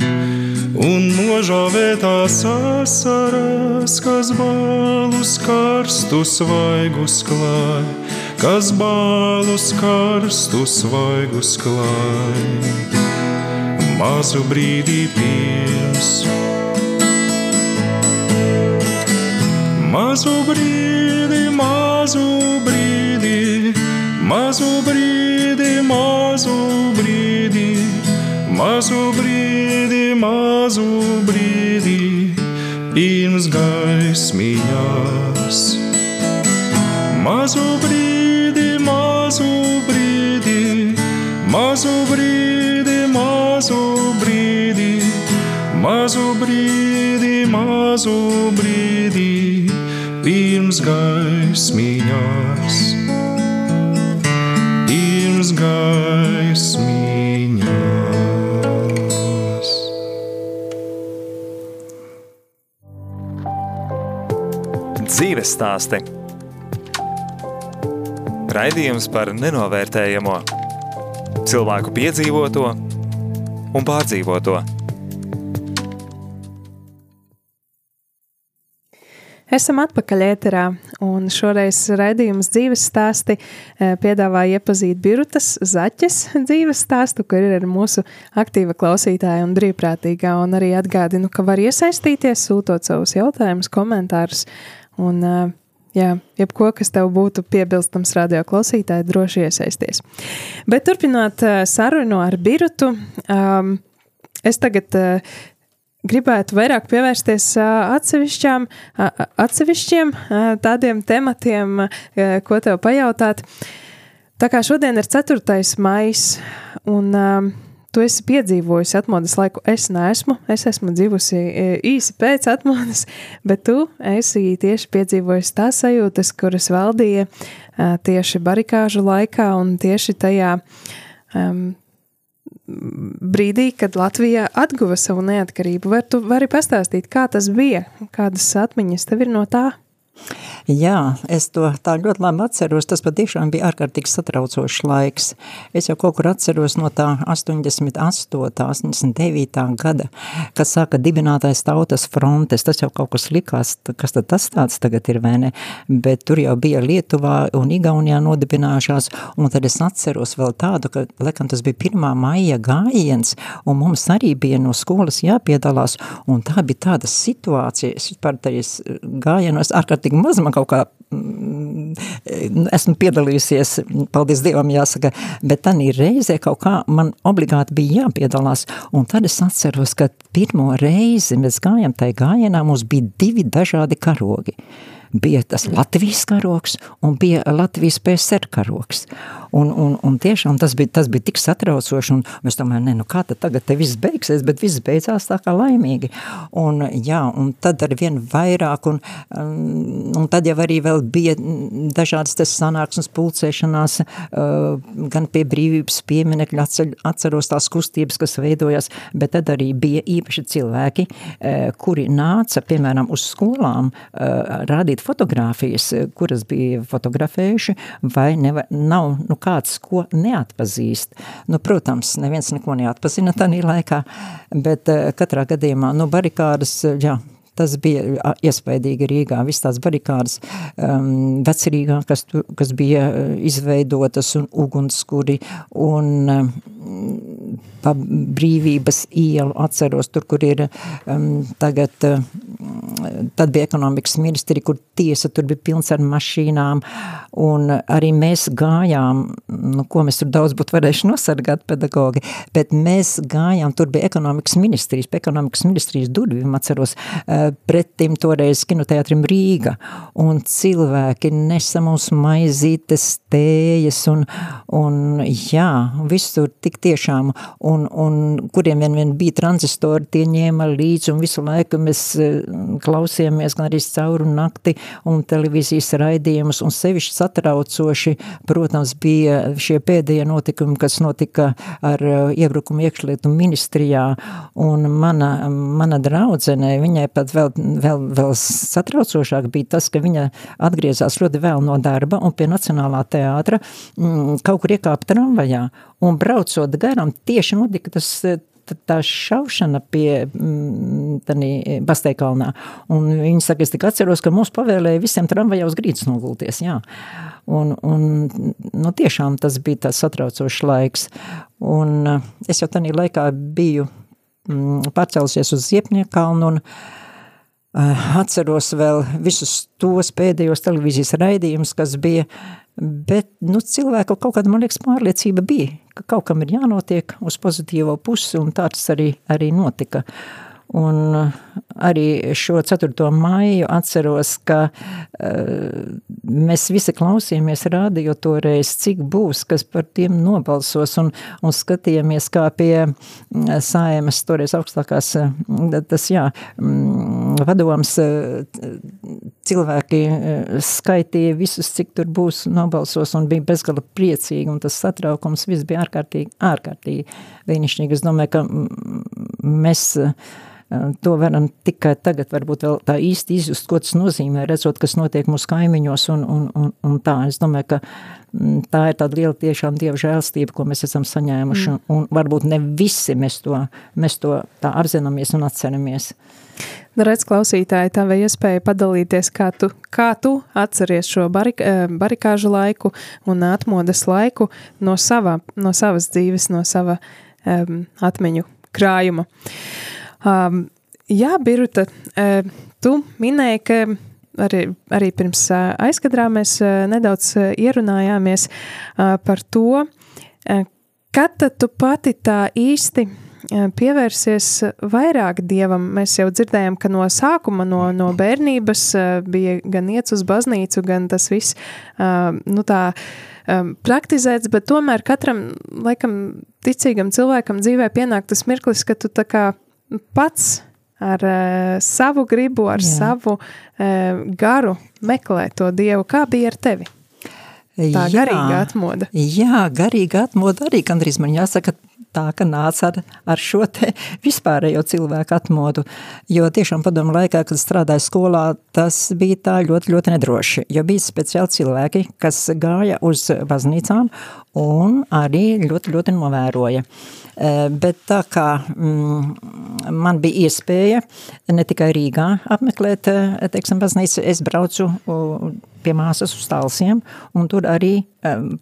un nožāvētās asaras, kas balus karstus svaigus klāj, kas balus karstus svaigus klāj. Mazu brīdi pirms, mazu brīdi mazu brīdi, mazu brīdi, mazu brīdi, mazu brīdi, mazu brīdi, pirms gaismiņās. Mazu brīdi, mazu brīdi, mazu brīdi, mazu brīdi, mazu brīdi, mazu brīdi pirms gaismiņās, pirms gaismiņās. Dzīves stāsti Raidījums par nenovērtējamo, cilvēku piedzīvoto un pārdzīvoto. Esam atpakaļ ēterā un šoreiz raidījums dzīves stāsti piedāvā iepazīt Birutas Zaķes dzīves stāstu, kur ir mūsu aktīva klausītāja un brīvprātīgā, un arī atgādinu, ka var iesaistīties, sūtot savus jautājumus, komentārus, un jā, jebko, kas tev būtu piebilstams radio klausītāji, droši iesaisties. Bet turpinot sarunu ar Birutu, um, es tagad uh, gribētu vairāk pievērsties atsevišķām, atsevišķiem tādiem tematiem, ko tev pajautāt. Tā kā šodien ir 4. maijs, un tu esi piedzīvojis atmodas laiku, es neesmu. Es esmu dzīvusi īsi pēc atmodas, bet tu esi tieši piedzīvojis tās sajūtas, kuras valdīja tieši barikāžu laikā un tieši tajā um, brīdī, kad Latvija atguva savu neatkarību. Vai tu vari pastāstīt, kā tas bija, kādas atmiņas tev ir no tā? Jā, es to tā ļoti labi atceros, tas patiešām bija ārkārtīgi satraucošs laiks. Es jau kaut kur atceros no tā 88. 89. gada, kad sāka dibinātais tautas frontes, tas jau kaut kas likās, kas tad tas tāds tagad ir, vai ne? Bet tur jau bija Lietuvā un Igaunijā nodibinājušās, un tad es atceros vēl tādu, ka, lekam, tas bija 1. maija gājiens, un mums arī bija no skolas jāpiedalās, un tā bija tāda situācija, es par tajos gājienos ārkārtīgi maz man kaut kā mm, esmu piedalījusies, paldies Dievam jāsaka, bet tanī reizē kaut kā man obligāti bija jāpiedalās, un tad es atceros, ka pirmo reizi mēs gājam tai gājienā, mums bija divi dažādi karogi bija tas Latvijas karoks un bija Latvijas PSR karoks. Un, un, un tiešām tas bija, tas bija tik satraucoši, un mēs domājam, ne, nu kā tad tagad te viss beigsies, bet viss beidzās tā kā laimīgi. Un, jā, un tad ar vien vairāk, un, um, un tad jau arī vēl bija dažādas tas sanāksmes pulcēšanās, uh, gan pie brīvības pieminekļa atceros tās kustības, kas veidojās, bet tad arī bija īpaši cilvēki, uh, kuri nāca, piemēram, uz skolām uh, rādīt fotogrāfijas, kuras bija fotografējuši, vai neva, nav nu, kāds, ko neatpazīst. Nu, protams, neviens neko neatpazina tādā laikā, bet uh, katrā gadījumā nu, barikādas, jā, tas bija iespaidīgi Rīgā, viss tās barikādas um, vecrīgā, kas, tu, kas bija izveidotas un ugunskuri un um, pa brīvības ielu atceros, tur, kur ir um, tagad, uh, tad bija ekonomikas ministri, kur tiesa tur bija pilns ar mašīnām, un arī mēs gājām, nu, ko mēs tur daudz būtu varējuši nosargāt pedagogi, bet mēs gājām, tur bija ekonomikas ministrijas, pie ekonomikas ministrijas durvīm, atceros, uh, pretim toreiz kinoteātrim Rīga, un cilvēki nesa mums maizītes, tējas, un, un jā, visur tik tiešām, un, un kuriem vien, vien bija tranzistori, tie ņēma līdzi, un visu laiku mēs eh, klausījāmies gan arī cauru nakti un televīzijas raidījumus, un sevišķi satraucoši, protams, bija šie pēdējie notikumi, kas notika ar eh, iebrukumu iekšlietu ministrijā, un mana, mana draudzene, viņai pat vēl, vēl, vēl satraucošāk bija tas, ka viņa atgriezās ļoti vēl no darba un pie Nacionālā teātra mm, kaut kur iekāpa tramvajā, un braucot garām tieši notika tas tā šaušana pie mm, tani Basteikalnā. Un viņi saka, es tik atceros, ka mums pavēlēja visiem tramvajā uz grīdas nogulties, jā. Un, un nu, tiešām tas bija tāds satraucošs laiks. Un eh, es jau tanī laikā biju mm, pārcēlusies uz Ziepniekalnu un atceros vēl visus tos pēdējos televīzijas raidījumus, kas bija Bet nu, cilvēku kaut kāda, man liekas, pārliecība bija, ka kaut kam ir jānotiek uz pozitīvo pusi, un tāds arī, arī notika. Un arī šo 4. maiju atceros, ka uh, mēs visi klausījāmies radio toreiz, cik būs, kas par tiem nobalsos, un, un skatījāmies, kā pie saimas toreiz augstākās, tas jā, vadoms cilvēki skaitīja visus, cik tur būs nobalsos, un bija bezgala priecīgi, un tas satraukums viss bija ārkārtīgi, ārkārtīgi brīnišķīgi. Es domāju, ka mēs To varam tikai tagad varbūt vēl tā īsti izjust, ko tas nozīmē, redzot, kas notiek mūsu kaimiņos un, un, un, un tā. Es domāju, ka mm, tā ir tāda liela tiešām Dieva žēlstība, ko mēs esam saņēmuši, mm. un varbūt ne visi mēs to, mēs to tā apzināmies un atceramies. Redz, klausītāji, tava iespēja padalīties, kā tu, kā tu atceries šo barik, barikāžu laiku un atmodas laiku no, sava, no savas dzīves, no sava um, atmiņu krājuma. Um, jā, Biruta, uh, tu minēji, ka arī, arī pirms uh, aizkadrā mēs uh, nedaudz ierunājāmies par to, kad tu pati tā īsti pievērsies vairāk dievam. Mēs jau dzirdējām, ka no sākuma, no, no bērnības bija gan iet uz baznīcu, gan tas viss nu, tā, praktizēts, bet tomēr katram, laikam, ticīgam cilvēkam dzīvē pienāk tas mirklis, ka tu tā kā pats ar uh, savu gribu, ar Jā. savu uh, garu meklē to dievu. Kā bija ar tevi? Tā jā, garīga atmoda. Jā, garīga atmoda arī gandrīz man jāsaka tā, ka nāca ar, ar šo te vispārējo cilvēku atmodu, jo tiešām padomu laikā, kad strādāju skolā, tas bija tā ļoti, ļoti nedroši, jo bija speciāli cilvēki, kas gāja uz baznīcām un arī ļoti, ļoti novēroja. Eh, bet tā kā mm, man bija iespēja ne tikai Rīgā apmeklēt, eh, teiksim, baznīcu, es braucu pie māsas uz talsiem, un tur arī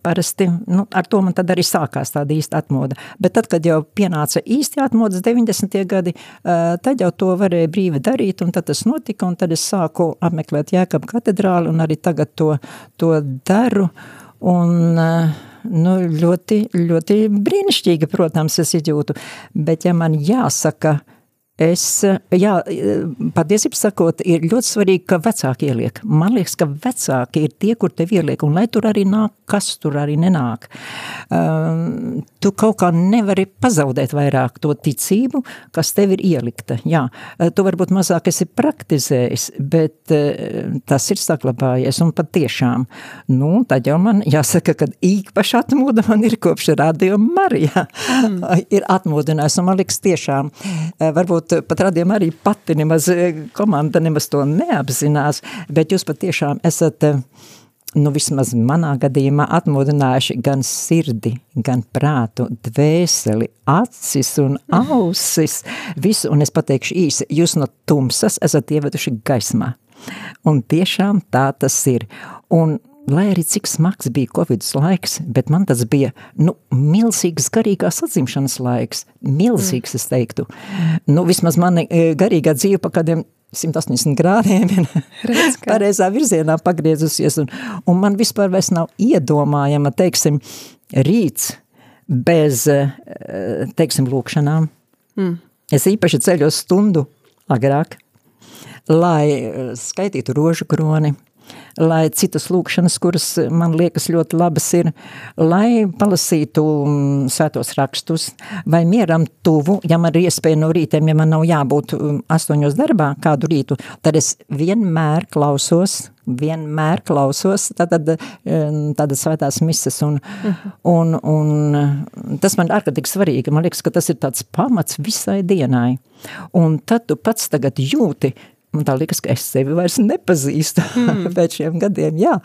parasti, nu, ar to man tad arī sākās tāda īsta atmoda. Bet tad, kad jau pienāca īsti atmodas 90. gadi, tad jau to varēja brīvi darīt, un tad tas notika, un tad es sāku apmeklēt Jēkab katedrāli, un arī tagad to, to daru, un nu, ļoti, ļoti brīnišķīgi, protams, es izjūtu, bet ja man jāsaka, Es, jā, patiesībā sakot, ir ļoti svarīgi, ka vecāki ieliek. Man liekas, ka vecāki ir tie, kur tev ieliek, un lai tur arī nāk, kas tur arī nenāk. Um, tu kaut kā nevari pazaudēt vairāk to ticību, kas tev ir ielikta. Jā, tu varbūt mazāk esi praktizējis, bet uh, tas ir saglabājies, un patiešām, nu, tad jau man jāsaka, ka īpaši atmoda man ir kopš radio Marija. Mm. ir atmodinājis, un man liekas tiešām, uh, varbūt varbūt pat radījām arī pati nemaz, eh, komanda nemaz to neapzinās, bet jūs patiešām esat, eh, nu vismaz manā gadījumā atmodinājuši gan sirdi, gan prātu, dvēseli, acis un ausis, visu, un es pateikšu īsi, jūs no tumsas esat ieveduši gaismā. Un tiešām tā tas ir. Un lai arī cik smags bija Covid laiks, bet man tas bija nu, milzīgs garīgās atzimšanas laiks. Milzīgs, es teiktu. Nu, vismaz mani e, garīgā dzīve pa kādiem 180 grādiem ir pareizā virzienā pagriezusies, un, un man vispār vairs nav iedomājama, teiksim, rīts bez, e, teiksim, lūkšanām. Mm. Es īpaši ceļos stundu agrāk, lai e, skaitītu rožu kroni, lai citas lūkšanas, kuras man liekas ļoti labas ir, lai palasītu mm, svētos rakstus, vai mieram tuvu, ja man ir iespēja no rītiem, ja man nav jābūt mm, astoņos darbā kādu rītu, tad es vienmēr klausos, vienmēr klausos tātad, mm, tādas svētās mises, un, uh -huh. un, un tas man ārkārtīgi svarīgi, man liekas, ka tas ir tāds pamats visai dienai, un tad tu pats tagad jūti, Man tā liekas, ka es sevi vairs nepazīstu mm. pēc šiem gadiem. Jā,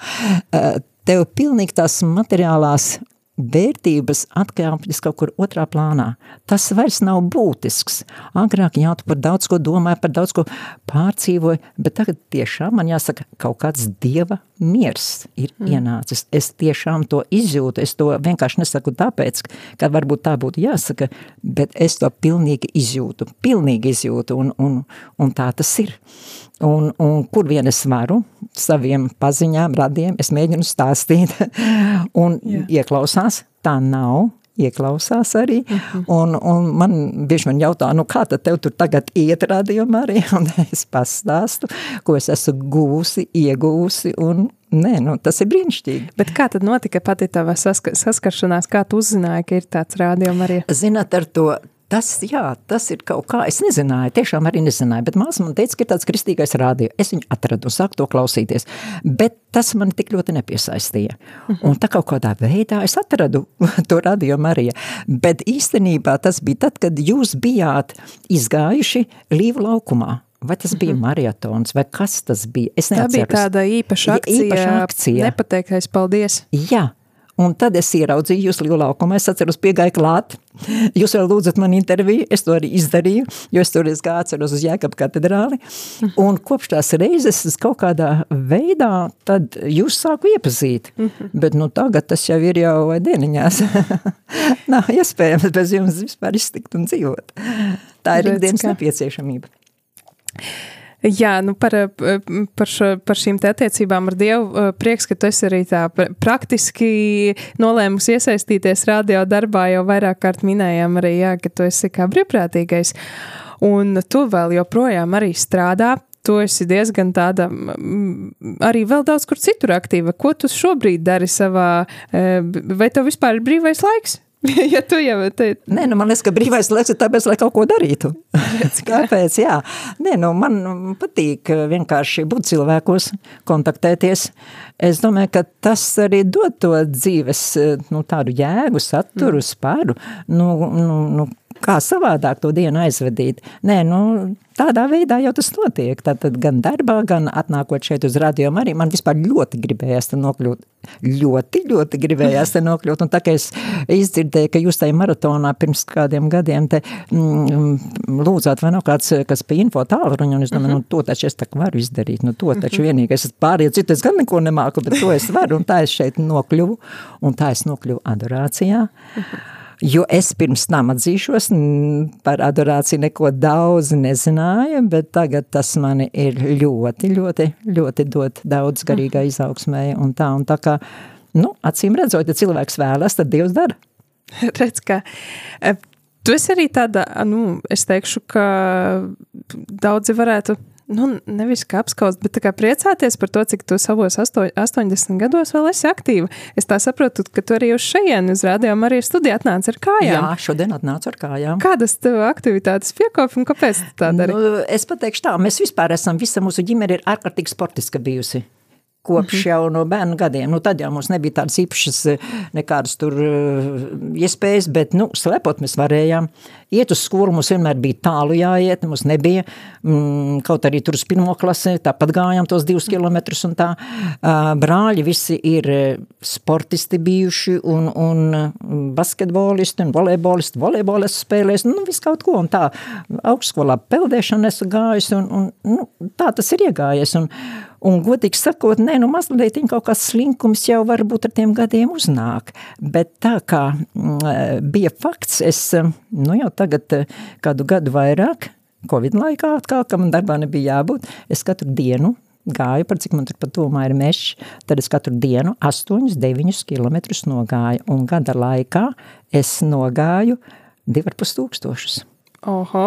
tev pilnīgi tās materiālās vērtības atkāpjas kaut kur otrā plānā. Tas vairs nav būtisks. Agrāk jau tu par daudz ko domāji, par daudz ko pārcīvoji, bet tagad tiešām man jāsaka, kaut kāds dieva miers ir mm. ienācis. Es tiešām to izjūtu, es to vienkārši nesaku tāpēc, ka varbūt tā būtu jāsaka, bet es to pilnīgi izjūtu, pilnīgi izjūtu, un, un, un tā tas ir. Un, un kur vien es varu, saviem paziņām, radiem, es mēģinu stāstīt un Jā. ieklausās, tā nav, ieklausās arī, uh mhm. -huh. un, un man bieži man jautā, nu kā tad tev tur tagad iet radījumā arī, un es pastāstu, ko es esmu gūsi, iegūsi, un nē, nu tas ir brīnišķīgi. Bet kā tad notika pati tava saska saskaršanās, kā tu uzzināji, ka ir tāds rādījuma arī? Zināt, ar to tas, jā, tas ir kaut kā, es nezināju, tiešām arī nezināju, bet māsa man teica, ka ir tāds kristīgais rādio. Es viņu atradu un sāku to klausīties, bet tas man tik ļoti nepiesaistīja. Un tā kaut kādā veidā es atradu to radio Marija, bet īstenībā tas bija tad, kad jūs bijāt izgājuši līvu laukumā. Vai tas bija mm -hmm. maratons, vai kas tas bija? Es Tā bija tāda īpaša akcija, īpaša akcija. nepateiktais paldies. Jā, un tad es ieraudzīju jūs lielu laukumu, es atceros piegāju klāt, jūs vēl lūdzat man interviju, es to arī izdarīju, jo es toreiz gāju atceros uz Jēkab katedrāli, un kopš tās reizes es kaut kādā veidā tad jūs sāku iepazīt, mm -hmm. bet nu tagad tas jau ir jau vai dieniņās. Nav iespējams bez jums vispār iztikt un dzīvot. Tā ir Redz, ikdienas kā. nepieciešamība. Jā, nu par, par, šo, par šīm attiecībām ar Dievu eh, prieks, ka tu esi arī tā pra- praktiski nolēmusi iesaistīties radio darbā, jau vairāk kārt minējām arī, jā, ka tu esi kā brīvprātīgais. Un tu vēl joprojām strādā, tu esi diezgan tāda, arī vēl daudz kur citur aktīva. Ko tu šobrīd dari savā, eh, vai tev vispār ir brīvais laiks? ja tu jau te, Nē, nu man liekas, ka brīvais laiks ir tāpēc, lai kaut ko darītu. Kāpēc? Jā. Nē, nu man patīk vienkārši būt cilvēkos, kontaktēties. Es domāju, ka tas arī dod to dzīves, nu, tādu jēgu, saturu, spāru. Nu, nu, nu, kā savādāk to dienu aizvedīt. Nē, nu, tādā veidā jau tas notiek. Tātad gan darbā, gan atnākot šeit uz radio arī, man vispār ļoti gribējās te nokļūt. Ļoti, ļoti gribējās te nokļūt. Un tā kā es izdzirdēju, ka jūs tajā maratonā pirms kādiem gadiem te mm, lūdzāt, vai nav kāds, kas pie info tālruņa, un es domāju, nu, to taču es tā varu izdarīt. Nu, to taču vienīgais, es pārējie citu, es gan neko nemāku, bet to es varu, un tā es šeit nokļuvu, un tā es nokļuvu adorācijā. Jo es pirms tam atzīšos, par adorāciju neko daudz nezināju, bet tagad tas mani ir ļoti, ļoti, ļoti dot daudz garīgā izaugsmē un tā, un tā kā, nu, acīm redzot, ja cilvēks vēlas, tad Dievs dara. redz, ka e, tu esi arī tāda, nu, es teikšu, ka daudzi varētu, nu, nevis kā apskaust, bet kā priecāties par to, cik tu savos asto, 80 gados vēl esi aktīva. Es tā saprotu, ka tu arī uz šejienu uz rādījumu arī studiju atnāc ar kājām. Jā, šodien atnācu ar kājām. Kādas tev aktivitātes piekopi un kāpēc tu tā dari? Nu, es pateikšu tā, mēs vispār esam, visa mūsu ģimene ir ārkārtīgi sportiska bijusi. Kopš jau no bērnu gadiem. Nu, tad jau mums nebija tādas īpašas eh, nekādas tur eh, iespējas, bet, nu, slepot mēs varējām. Iet uz skolu mums vienmēr bija tālu jāiet, mums nebija, mm, kaut arī tur uz pirmo klasi, tāpat gājām tos divus kilometrus un tā. Brāļi visi ir eh, sportisti bijuši un, un mm, basketbolisti un volejbolisti, volejbolisti spēlēs, nu, viss kaut ko un tā. Augstskolā peldēšana esmu gājis un, un nu, tā tas ir iegājies un, Un, godīgi sakot, nē, nu, mazliet kaut kāds slinkums jau varbūt ar tiem gadiem uznāk. Bet tā kā mm, bija fakts, es nu, jau tagad eh, kādu gadu vairāk, Covid laikā atkal, ka man darbā nebija jābūt, es katru dienu gāju, par cik man tur pat tomā ir mešs, tad es katru dienu 8-9 kilometrus nogāju, un gada laikā es nogāju 2,5 tūkstošus. Oho,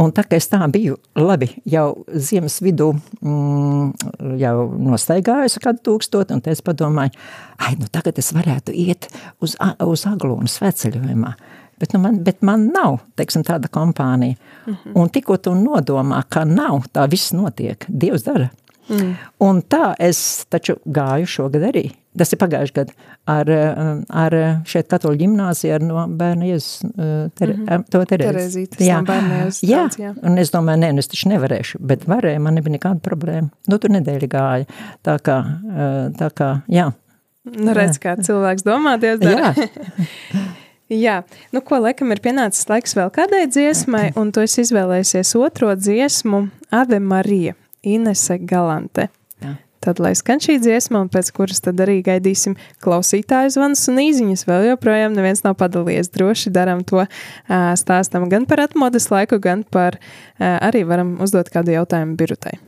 Un tā kā es tā biju, labi, jau ziemas vidū mm, jau nostaigājusi kādu tūkstotu, un es padomāju, ai, nu tagad es varētu iet uz, uz Aglonu sveceļojumā. Bet, nu man, bet man nav, teiksim, tāda kompānija. Mm -hmm. Un tikko tu nodomā, ka nav, tā viss notiek. Dievs dara. Mm. Un tā es taču gāju šogad arī. Tas ir pagājuši gadu ar, eh, ar šeit katoļu ģimnāziju ar no bērna Jēzus uh, tere, mm -hmm. to Terezi. Terezītes no Bērna Jēzus jā, draugs, jā. un es domāju, nē, nu es taču nevarēšu, bet varēju, man nebija nekāda problēma. Nu, tur nedēļa gāja. Tā kā, tā kā, jā. nu redz, kā cilvēks domā, Dievs dara. Jā, Jā, nu ko, laikam ir pienācis laiks vēl kādai dziesmai, un tu esi izvēlējies otro dziesmu, Ave Marija, Inese Galante. Tad, lai skan šī dziesma, un pēc kuras tad arī gaidīsim klausītāju zvans un īziņas, vēl joprojām neviens nav padalījies. Droši darām to, stāstam gan par atmodas laiku, gan par arī varam uzdot kādu jautājumu birutai.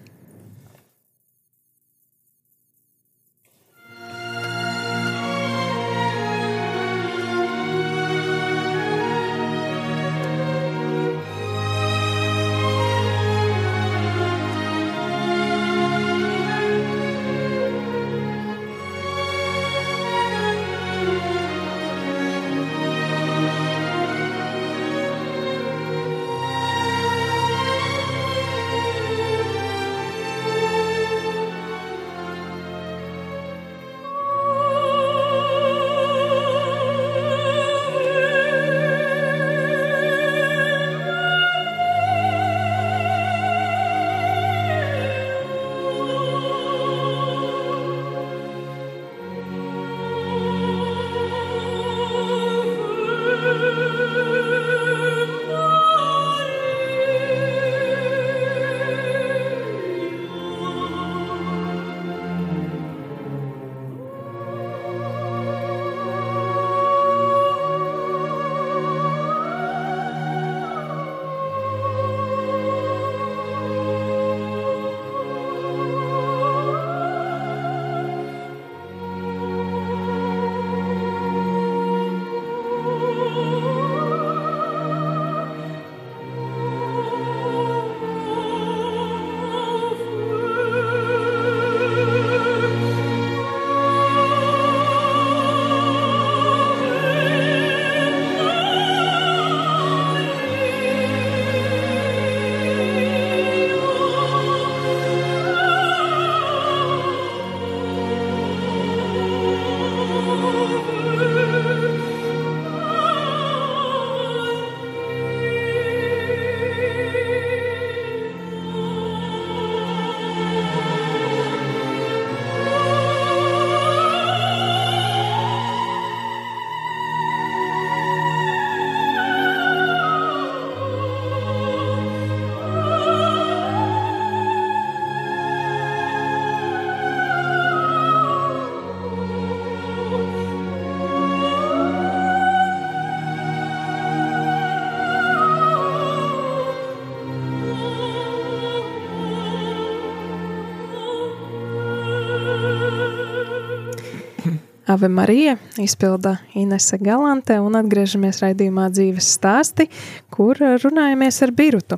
Ave Marija izpilda Inese Galante un atgriežamies raidījumā dzīves stāsti, kur runājamies ar Birutu.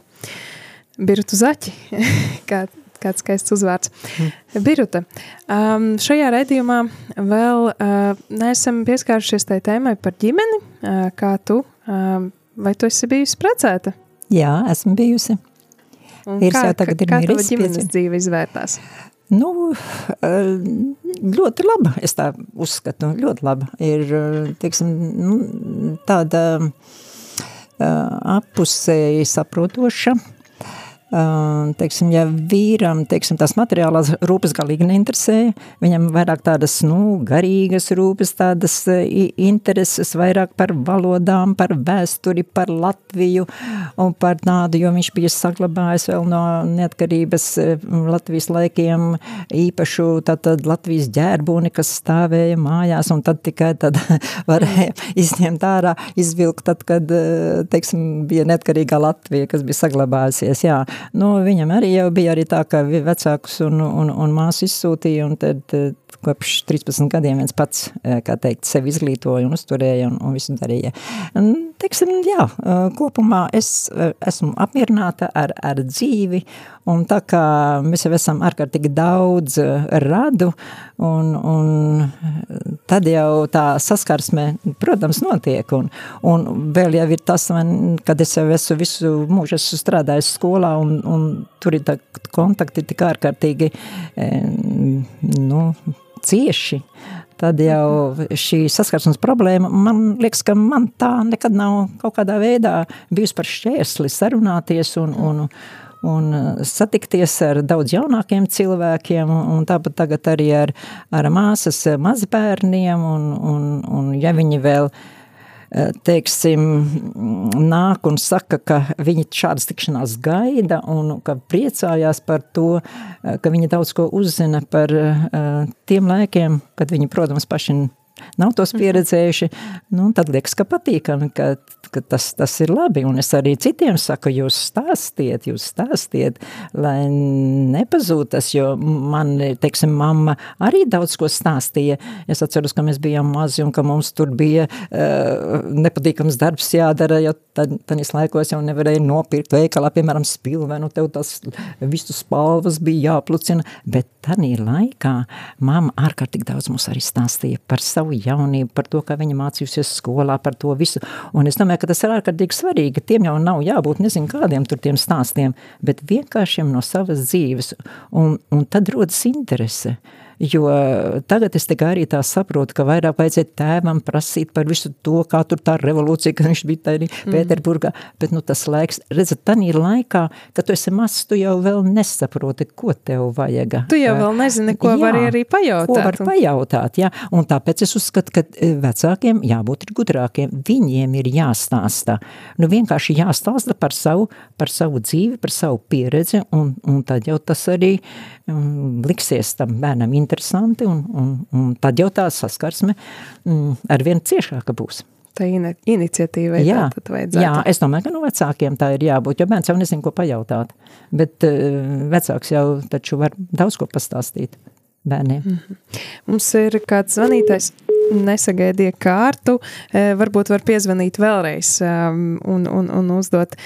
Birutu Zaķi, kā, kāds skaists uzvārds. Mm. Biruta, um, šajā raidījumā vēl uh, neesam pieskārušies tai tēmai par ģimeni. Uh, kā tu, uh, vai tu esi bijusi precēta? Jā, esmu bijusi. Un Vīrs kā, jau tagad ir miris. Kā ģimenes dzīve izvērtās? Nu, ļoti laba, es tā uzskatu, ļoti laba. Ir, teiksim, nu, tāda apusēji saprotoša, teiksim, ja vīram, teiksim, tās materiālās rūpes galīgi neinteresē, viņam vairāk tādas, nu, garīgas rūpes, tādas intereses vairāk par valodām, par vēsturi, par Latviju un par tādu, jo viņš bija saglabājis vēl no neatkarības Latvijas laikiem īpašu tātad Latvijas ģērbuni, kas stāvēja mājās, un tad tikai tad varēja izņemt ārā, izvilkt tad, kad, teiksim, bija neatkarīgā Latvija, kas bija saglabājusies, jā. Nu, viņam arī jau bija arī tā, ka vecākus un, un, un māsu izsūtīja, un tad kopš 13 gadiem viens pats, eh, kā teikt, sevi izglītoja un uzturēja un, un visu darīja. Un, teiksim, jā, kopumā es esmu apmierināta ar, ar dzīvi, un tā kā mēs jau esam ārkārtīgi daudz radu, un, un tad jau tā saskarsme, protams, notiek, un, un vēl jau ir tas, man, kad es jau esmu visu mūžu esmu strādājis skolā, un, un tur ir tā kontakti tik ārkārtīgi, nu, cieši, tad jau šī saskarsmes problēma, man liekas, ka man tā nekad nav kaut kādā veidā bijusi par šķērsli sarunāties un, un, un satikties ar daudz jaunākiem cilvēkiem, un tāpat tagad arī ar, ar māsas mazbērniem, un, un, un ja viņi vēl uh, teiksim, nāk un saka, ka viņi šādas tikšanās gaida un ka priecājās par to, ka viņi daudz ko uzzina par eh, tiem laikiem, kad viņi, protams, paši nav tos mhm. pieredzējuši, nu, tad liekas, ka patīkami, ka, ka tas, tas ir labi. Un es arī citiem saku, jūs stāstiet, jūs stāstiet, lai nepazūd tas, jo man, teiksim, mamma arī daudz ko stāstīja. Es atceros, ka mēs bijām mazi un ka mums tur bija uh, nepatīkams darbs jādara, jo tad, tanis laikos jau nevarēja nopirkt veikalā, piemēram, spilvenu, tev tas visu spalvas bija jāplucina, bet tanī laikā mamma ārkārtīgi daudz mums arī stāstīja par savu jaunību, par to, kā viņa mācījusies skolā, par to visu. Un es domāju, ka tas ir ārkārtīgi svarīgi. Tiem jau nav jābūt nezinu kādiem tur tiem stāstiem, bet vienkāršiem no savas dzīves. Un, un tad rodas interese. Jo tagad es tikai arī tā saprotu, ka vairāk vajadzēja tēvam prasīt par visu to, kā tur tā revolūcija, kad viņš bija tādā mm. Pēterburgā. Bet nu, tas laiks, redzat, tādā laikā, kad tu esi mazs, tu jau vēl nesaproti, ko tev vajag. Tu jau vēl nezini, ko jā, vari arī pajautāt. Ko var pajautāt, jā. Un tāpēc es uzskatu, ka e, vecākiem jābūt ir gudrākiem. Viņiem ir jāstāsta. Nu, vienkārši jāstāsta par savu, par savu dzīvi, par savu pieredzi, un, un tad jau tas arī um, liksies tam bērnam interesanti, un, un, un tad jau tā saskarsme um, ar vien ciešāka būs. Tā in iniciatīva ir jā, vajadzētu. Jā, es domāju, ka no vecākiem tā ir jābūt, jo bērns jau nezin, ko pajautāt, bet uh, vecāks jau taču var daudz ko pastāstīt bērniem. Mm -hmm. Mums ir kāds zvanītājs, nesagaidīja kārtu, e, varbūt var piezvanīt vēlreiz um, un, un, un uzdot,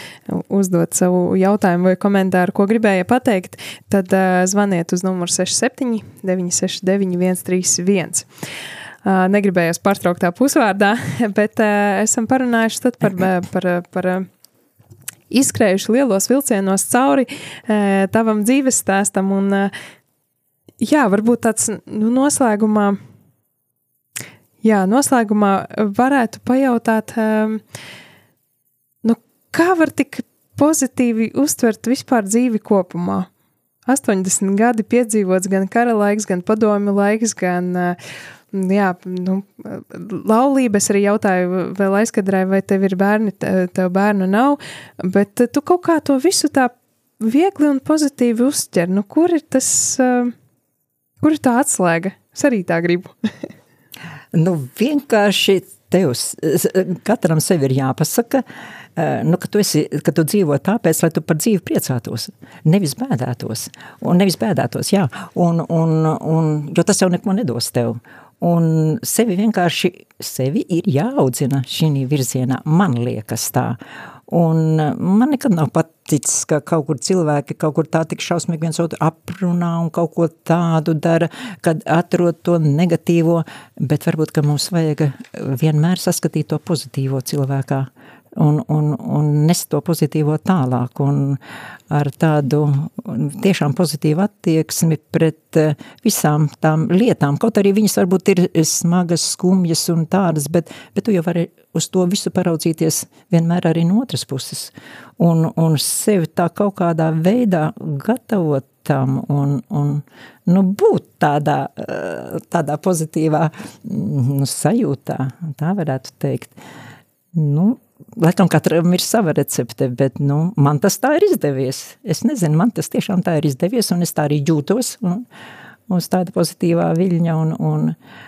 uzdot savu jautājumu vai komentāru, ko gribēja pateikt, tad uh, zvaniet uz numuru 67 969 131. Uh, negribējos pārtraukt tā pusvārdā, bet uh, esam parunājuši par, par, par izskrējuši lielos vilcienos cauri uh, tavam dzīves stāstam un uh, jā, varbūt tāds nu, noslēgumā, jā, noslēgumā varētu pajautāt, um, nu, kā var tik pozitīvi uztvert vispār dzīvi kopumā? 80 gadi piedzīvots gan kara laiks, gan padomi laiks, gan uh, jā, nu, laulības arī jautāju vēl aizkadrē, vai tev ir bērni, tev bērnu nav, bet tu kaut kā to visu tā viegli un pozitīvi uztver. Nu, kur ir tas, kur ir tā atslēga? Es arī tā gribu. nu, vienkārši tev, katram sev ir jāpasaka, nu, ka, tu esi, ka tu dzīvo tāpēc, lai tu par dzīvi priecātos, nevis bēdētos. Un nevis bēdētos, jā, un, un, un, jo tas jau neko nedos tev. un sevi vienkārši, sevi ir jāaudzina šī virzienā, man liekas tā. Un man nekad nav paticis, ka kaut kur cilvēki kaut kur tā tik šausmīgi viens otru aprunā un kaut ko tādu dara, kad atrod to negatīvo, bet varbūt, ka mums vajag vienmēr saskatīt to pozitīvo cilvēkā un, un, un nest to pozitīvo tālāk un ar tādu tiešām pozitīvu attieksmi pret eh, visām tām lietām, kaut arī viņas varbūt ir smagas, skumjas un tādas, bet, bet tu jau vari uz to visu paraudzīties vienmēr arī no otras puses un, un sevi tā kaut kādā veidā gatavot tam un, un nu, būt tādā, eh, tādā pozitīvā nu, sajūtā, tā varētu teikt. Nu, laikam katram ir sava recepte, bet nu, man tas tā ir izdevies. Es nezinu, man tas tiešām tā ir izdevies, un es tā arī jūtos. Un, uz tāda pozitīvā viļņa un, un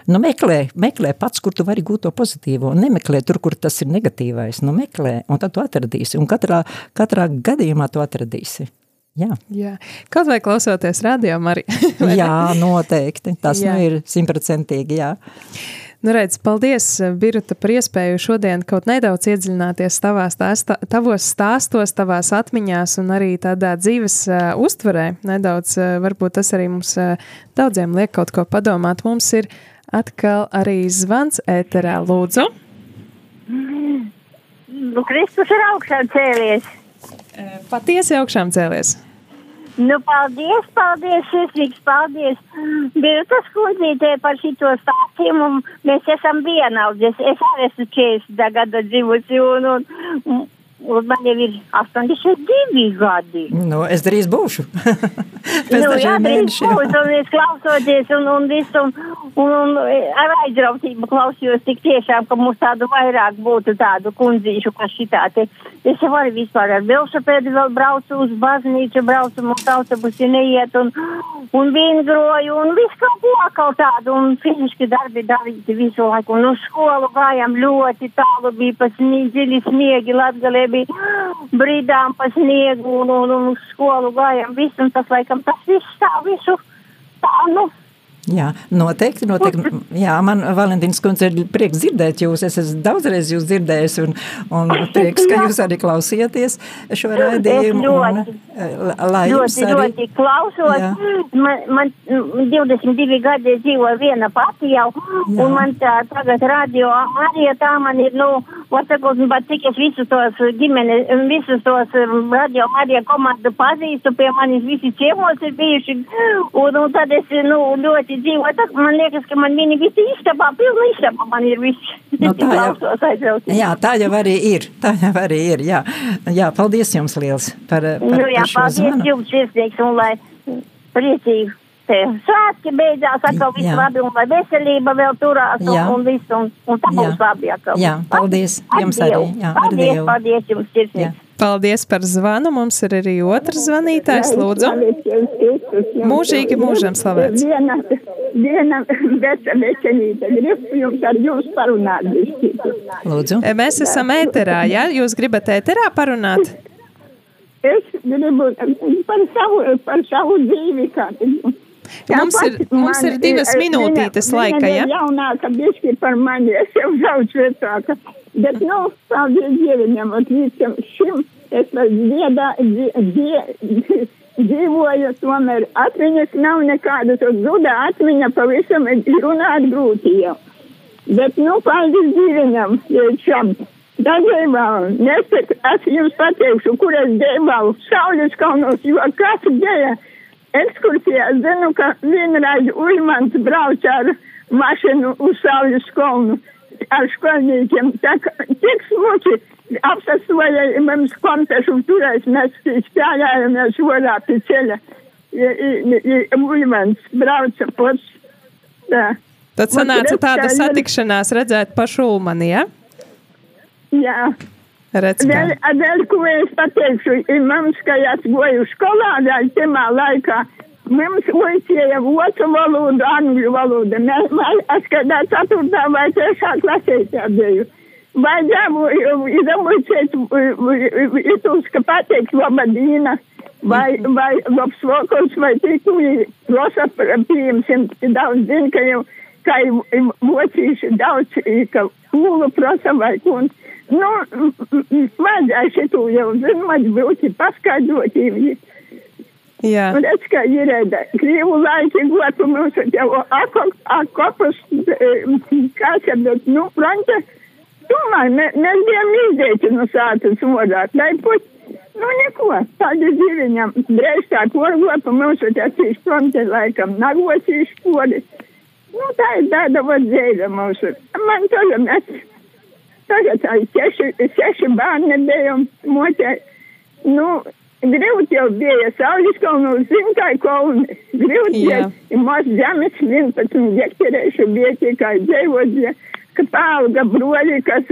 nu, meklē, meklē pats, kur tu vari gūt to pozitīvo, nemeklē tur, kur tas ir negatīvais, nu meklē, un tad tu atradīsi, un katrā, katrā gadījumā tu atradīsi. Jā. Jā. Kaut vai klausoties radio, arī. jā, noteikti, tas jā. nu ir simtprocentīgi, jā. Nu, redz, paldies, Birta, par iespēju šodien kaut nedaudz iedziļināties tavās stāstā, tavos stāstos, tavās atmiņās un arī tādā dzīves uh, uztverē. Nedaudz, uh, varbūt tas arī mums uh, daudziem liek kaut ko padomāt. Mums ir atkal arī zvans ēterā, lūdzu. Nu, Kristus ir augšām cēlies. Patiesi augšām cēlies. Nu, paldies, paldies, sirsnīgs paldies. Bija tas kundzītē par šito stāstījumu, mēs esam vienaudzes. Es arī esmu 40 gada dzīvojusi, un, un, Un man jau ir 82 gadi. Nu, es drīz būšu. Pēc nu, jā, drīz būs, un es klausoties, un, un visu, un, un, un ar aizrautību klausījos tik tiešām, ka mums tādu vairāk būtu tādu kundzīšu, kā šitā te. Es jau arī vispār ar velosipēdu vēl braucu uz baznīcu, braucu, mums autobusi neiet, un, un vingroju, un visu kaut ko kaut tādu, un fiziski darbi darīti visu laiku, un uz skolu gājām ļoti tālu, bija pa dziļi sniegi, latgalē bija brīdām pa sniegu un, un, un skolu gājām visu, un tas laikam tas viss tā visu tā, nu, Jā, noteikti, noteikti. Jā, man Valentīnas kundze ir prieks dzirdēt jūs. Es esmu daudzreiz jūs dzirdējis un, un prieks, ka jūs arī klausieties šo raidījumu. Ļoti, un, eh, lai jums ļoti, arī... ļoti klausos. Jā. Man, man 22 gadi dzīvo viena pati jau, Jā. un man tā, tagad radio arī tā man ir, nu, Vasakot, bet cik es visus tos ģimenes, visus tos radio Marija komandu pazīstu, pie manis visi ciemos ir bijuši, un, un tad es, nu, ļoti dzīvoju, tad man liekas, ka man viņi visi istabā, pilna istabā man ir visi. Nu, tā, jau, jā, tā jau arī ir, tā jau arī ir, jā. Jā, paldies jums liels par, par, nu, jā, par šo paldies zvanu. jums, sirsnīgs, un lai priecīgi svētki beidzās, atkal viss labi, un lai veselība vēl turās, un, un viss, un, un tā būs labi atkal. Jā, paldies jums arī. Jā, paldies, paldies jums, sirsnīgs. Paldies par zvanu. Mums ir arī otrs zvanītājs. Lūdzu, mūžīgi mūžam slavēts. Viena, viena veca vecenīte grib jums ar jūs parunāt. Lūdzu. Mēs esam ēterā, ja? Jūs gribat ēterā parunāt? Es gribu par savu, par savu dzīvi kādu. Mums ir, mums ir divas minūtītes viņa, laika, viņa ja? jaunāka bišķi par mani, es jau daudz vecāka. Bet, nu, paldies Dieviņam, un līdz šim es vēl dziedā, dzie, dzīvoju, tomēr atmiņas nav nekādas, un zuda atmiņa pavisam runāt grūti jau. Bet, nu, paldies Dieviņam, līdz šam. Dažēbālu, nesaku, es jums pateikšu, kur es dēbālu, Saules kalnos, jo katru dēļ ekskursijā zinu, ka vienreiz Uļmans brauc ar mašīnu uz Saules kalnu ar skolniekiem. Tā kā tik smuki apsasoja mums kompešu turēs, mēs spēlējāmies vorā pie ceļa. Uļmans brauca pats. Tad sanāca tāda satikšanās redzēt pašu Ulmani, ja? Jā. Redz. Vēl, vēl ko es pateikšu, ir mums, ka es goju skolā, vēl temā laikā, mums uicēja vācu valodu, angļu valodu. Mēs, es kādā ceturtā vai trešā klasē biju. Vai ģēmu, izamūcēt, itūs, ka pateikt labadīna, vai, vai labs vokals, vai tiku, losa, pieņemsim, daudz zin, ka jau ka vocīši daudz, ka pūlu prasa vai kundz. Nu, vajadzēja šitu jau zināt, būtu paskaidrot. Jā. Un es kā ir krīvu laiki gotu mūsu jau akopus, kāds ir, nu, fronte. Tomēr mēs bijām izdēti no sātas vodāt, lai puķi. Nu, neko, tādi ziviņam, drēž tā porgopa mūsu tecīs fronte laikam, nagocīs podi. Nu, tā ir tāda vadzēļa mūsu. Man tagad mēs, tagad tā ir seši, seši bērni bijām motē. Nu, grūti jau bija saules kalnu, zimtai kalni. Grūti Jā. jau, maz zemes 11 hektarēšu bija tikai dzīvodzi, ka pālga broļi, kas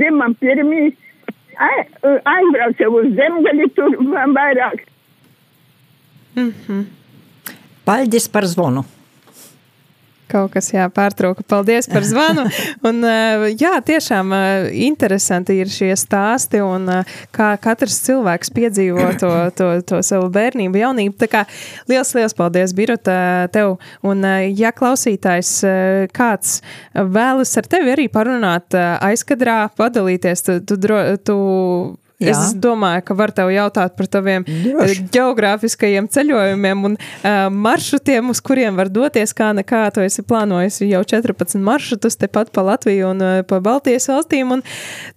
zimam pirmī, ai- aizbrauca uz zemgali tur vairāk. Paļģis par zvonu. Kaut kas jāpārtrauka. Paldies par zvanu. Un, eh, jā, tiešām eh, interesanti ir šie stāsti un eh, kā katrs cilvēks piedzīvo to, to, to savu bērnību, jaunību. Tā kā liels, liels paldies, Birota, tev. Un, ja klausītājs kāds vēlas ar tevi arī parunāt aizkadrā, padalīties, tu, tu, tu Jā. Es domāju, ka var tev jautāt par taviem Droši. eh, geogrāfiskajiem ceļojumiem un uh, maršrutiem, uz kuriem var doties. Kā nekā tu esi plānojis jau 14 maršrutus tepat pa Latviju un uh, pa Baltijas valstīm. Un,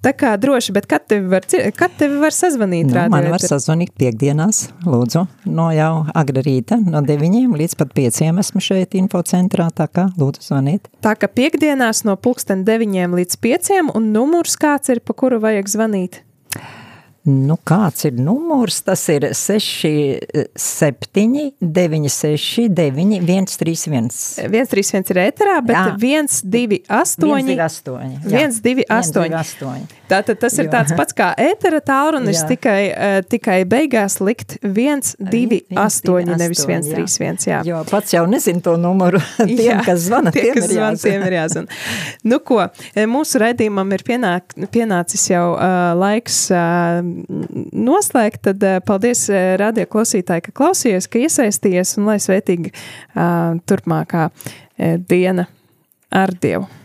tā kā droši, bet kad tevi var, kad tevi var sazvanīt? Nu, man var sazvanīt piekdienās, lūdzu, no jau agra rīta, no 9 līdz pat 5 esmu šeit infocentrā, tā kā lūdzu zvaniet. Tā kā piekdienās no pulksten 9 līdz 5 un numurs kāds ir, pa kuru vajag zvanīt? Nu, kāds ir numurs? Tas ir 6, 7, 9, 6, 9, 1, 3, 1. 131 ir ēterā, bet Jā. 128. 128. 128. Tātad tas ir tāds pats kā ētera tālrunis, tikai, uh, tikai beigās likt 1, 2, 8, nevis 1, 3, 1. Jā. Jo pats jau nezinu to numuru. Tiem, Jā, kas zvana, tie, tiem kas ir zvana, tiem ir jāzina. Nu, ko, e, mūsu raidījumam ir pienāk, pienācis jau uh, laiks uh, noslēgt. Tad uh, paldies, uh, radio klausītāji, ka klausījāties, ka iesaistījies un lai svētīgi uh, turpmākā uh, diena ar Dievu.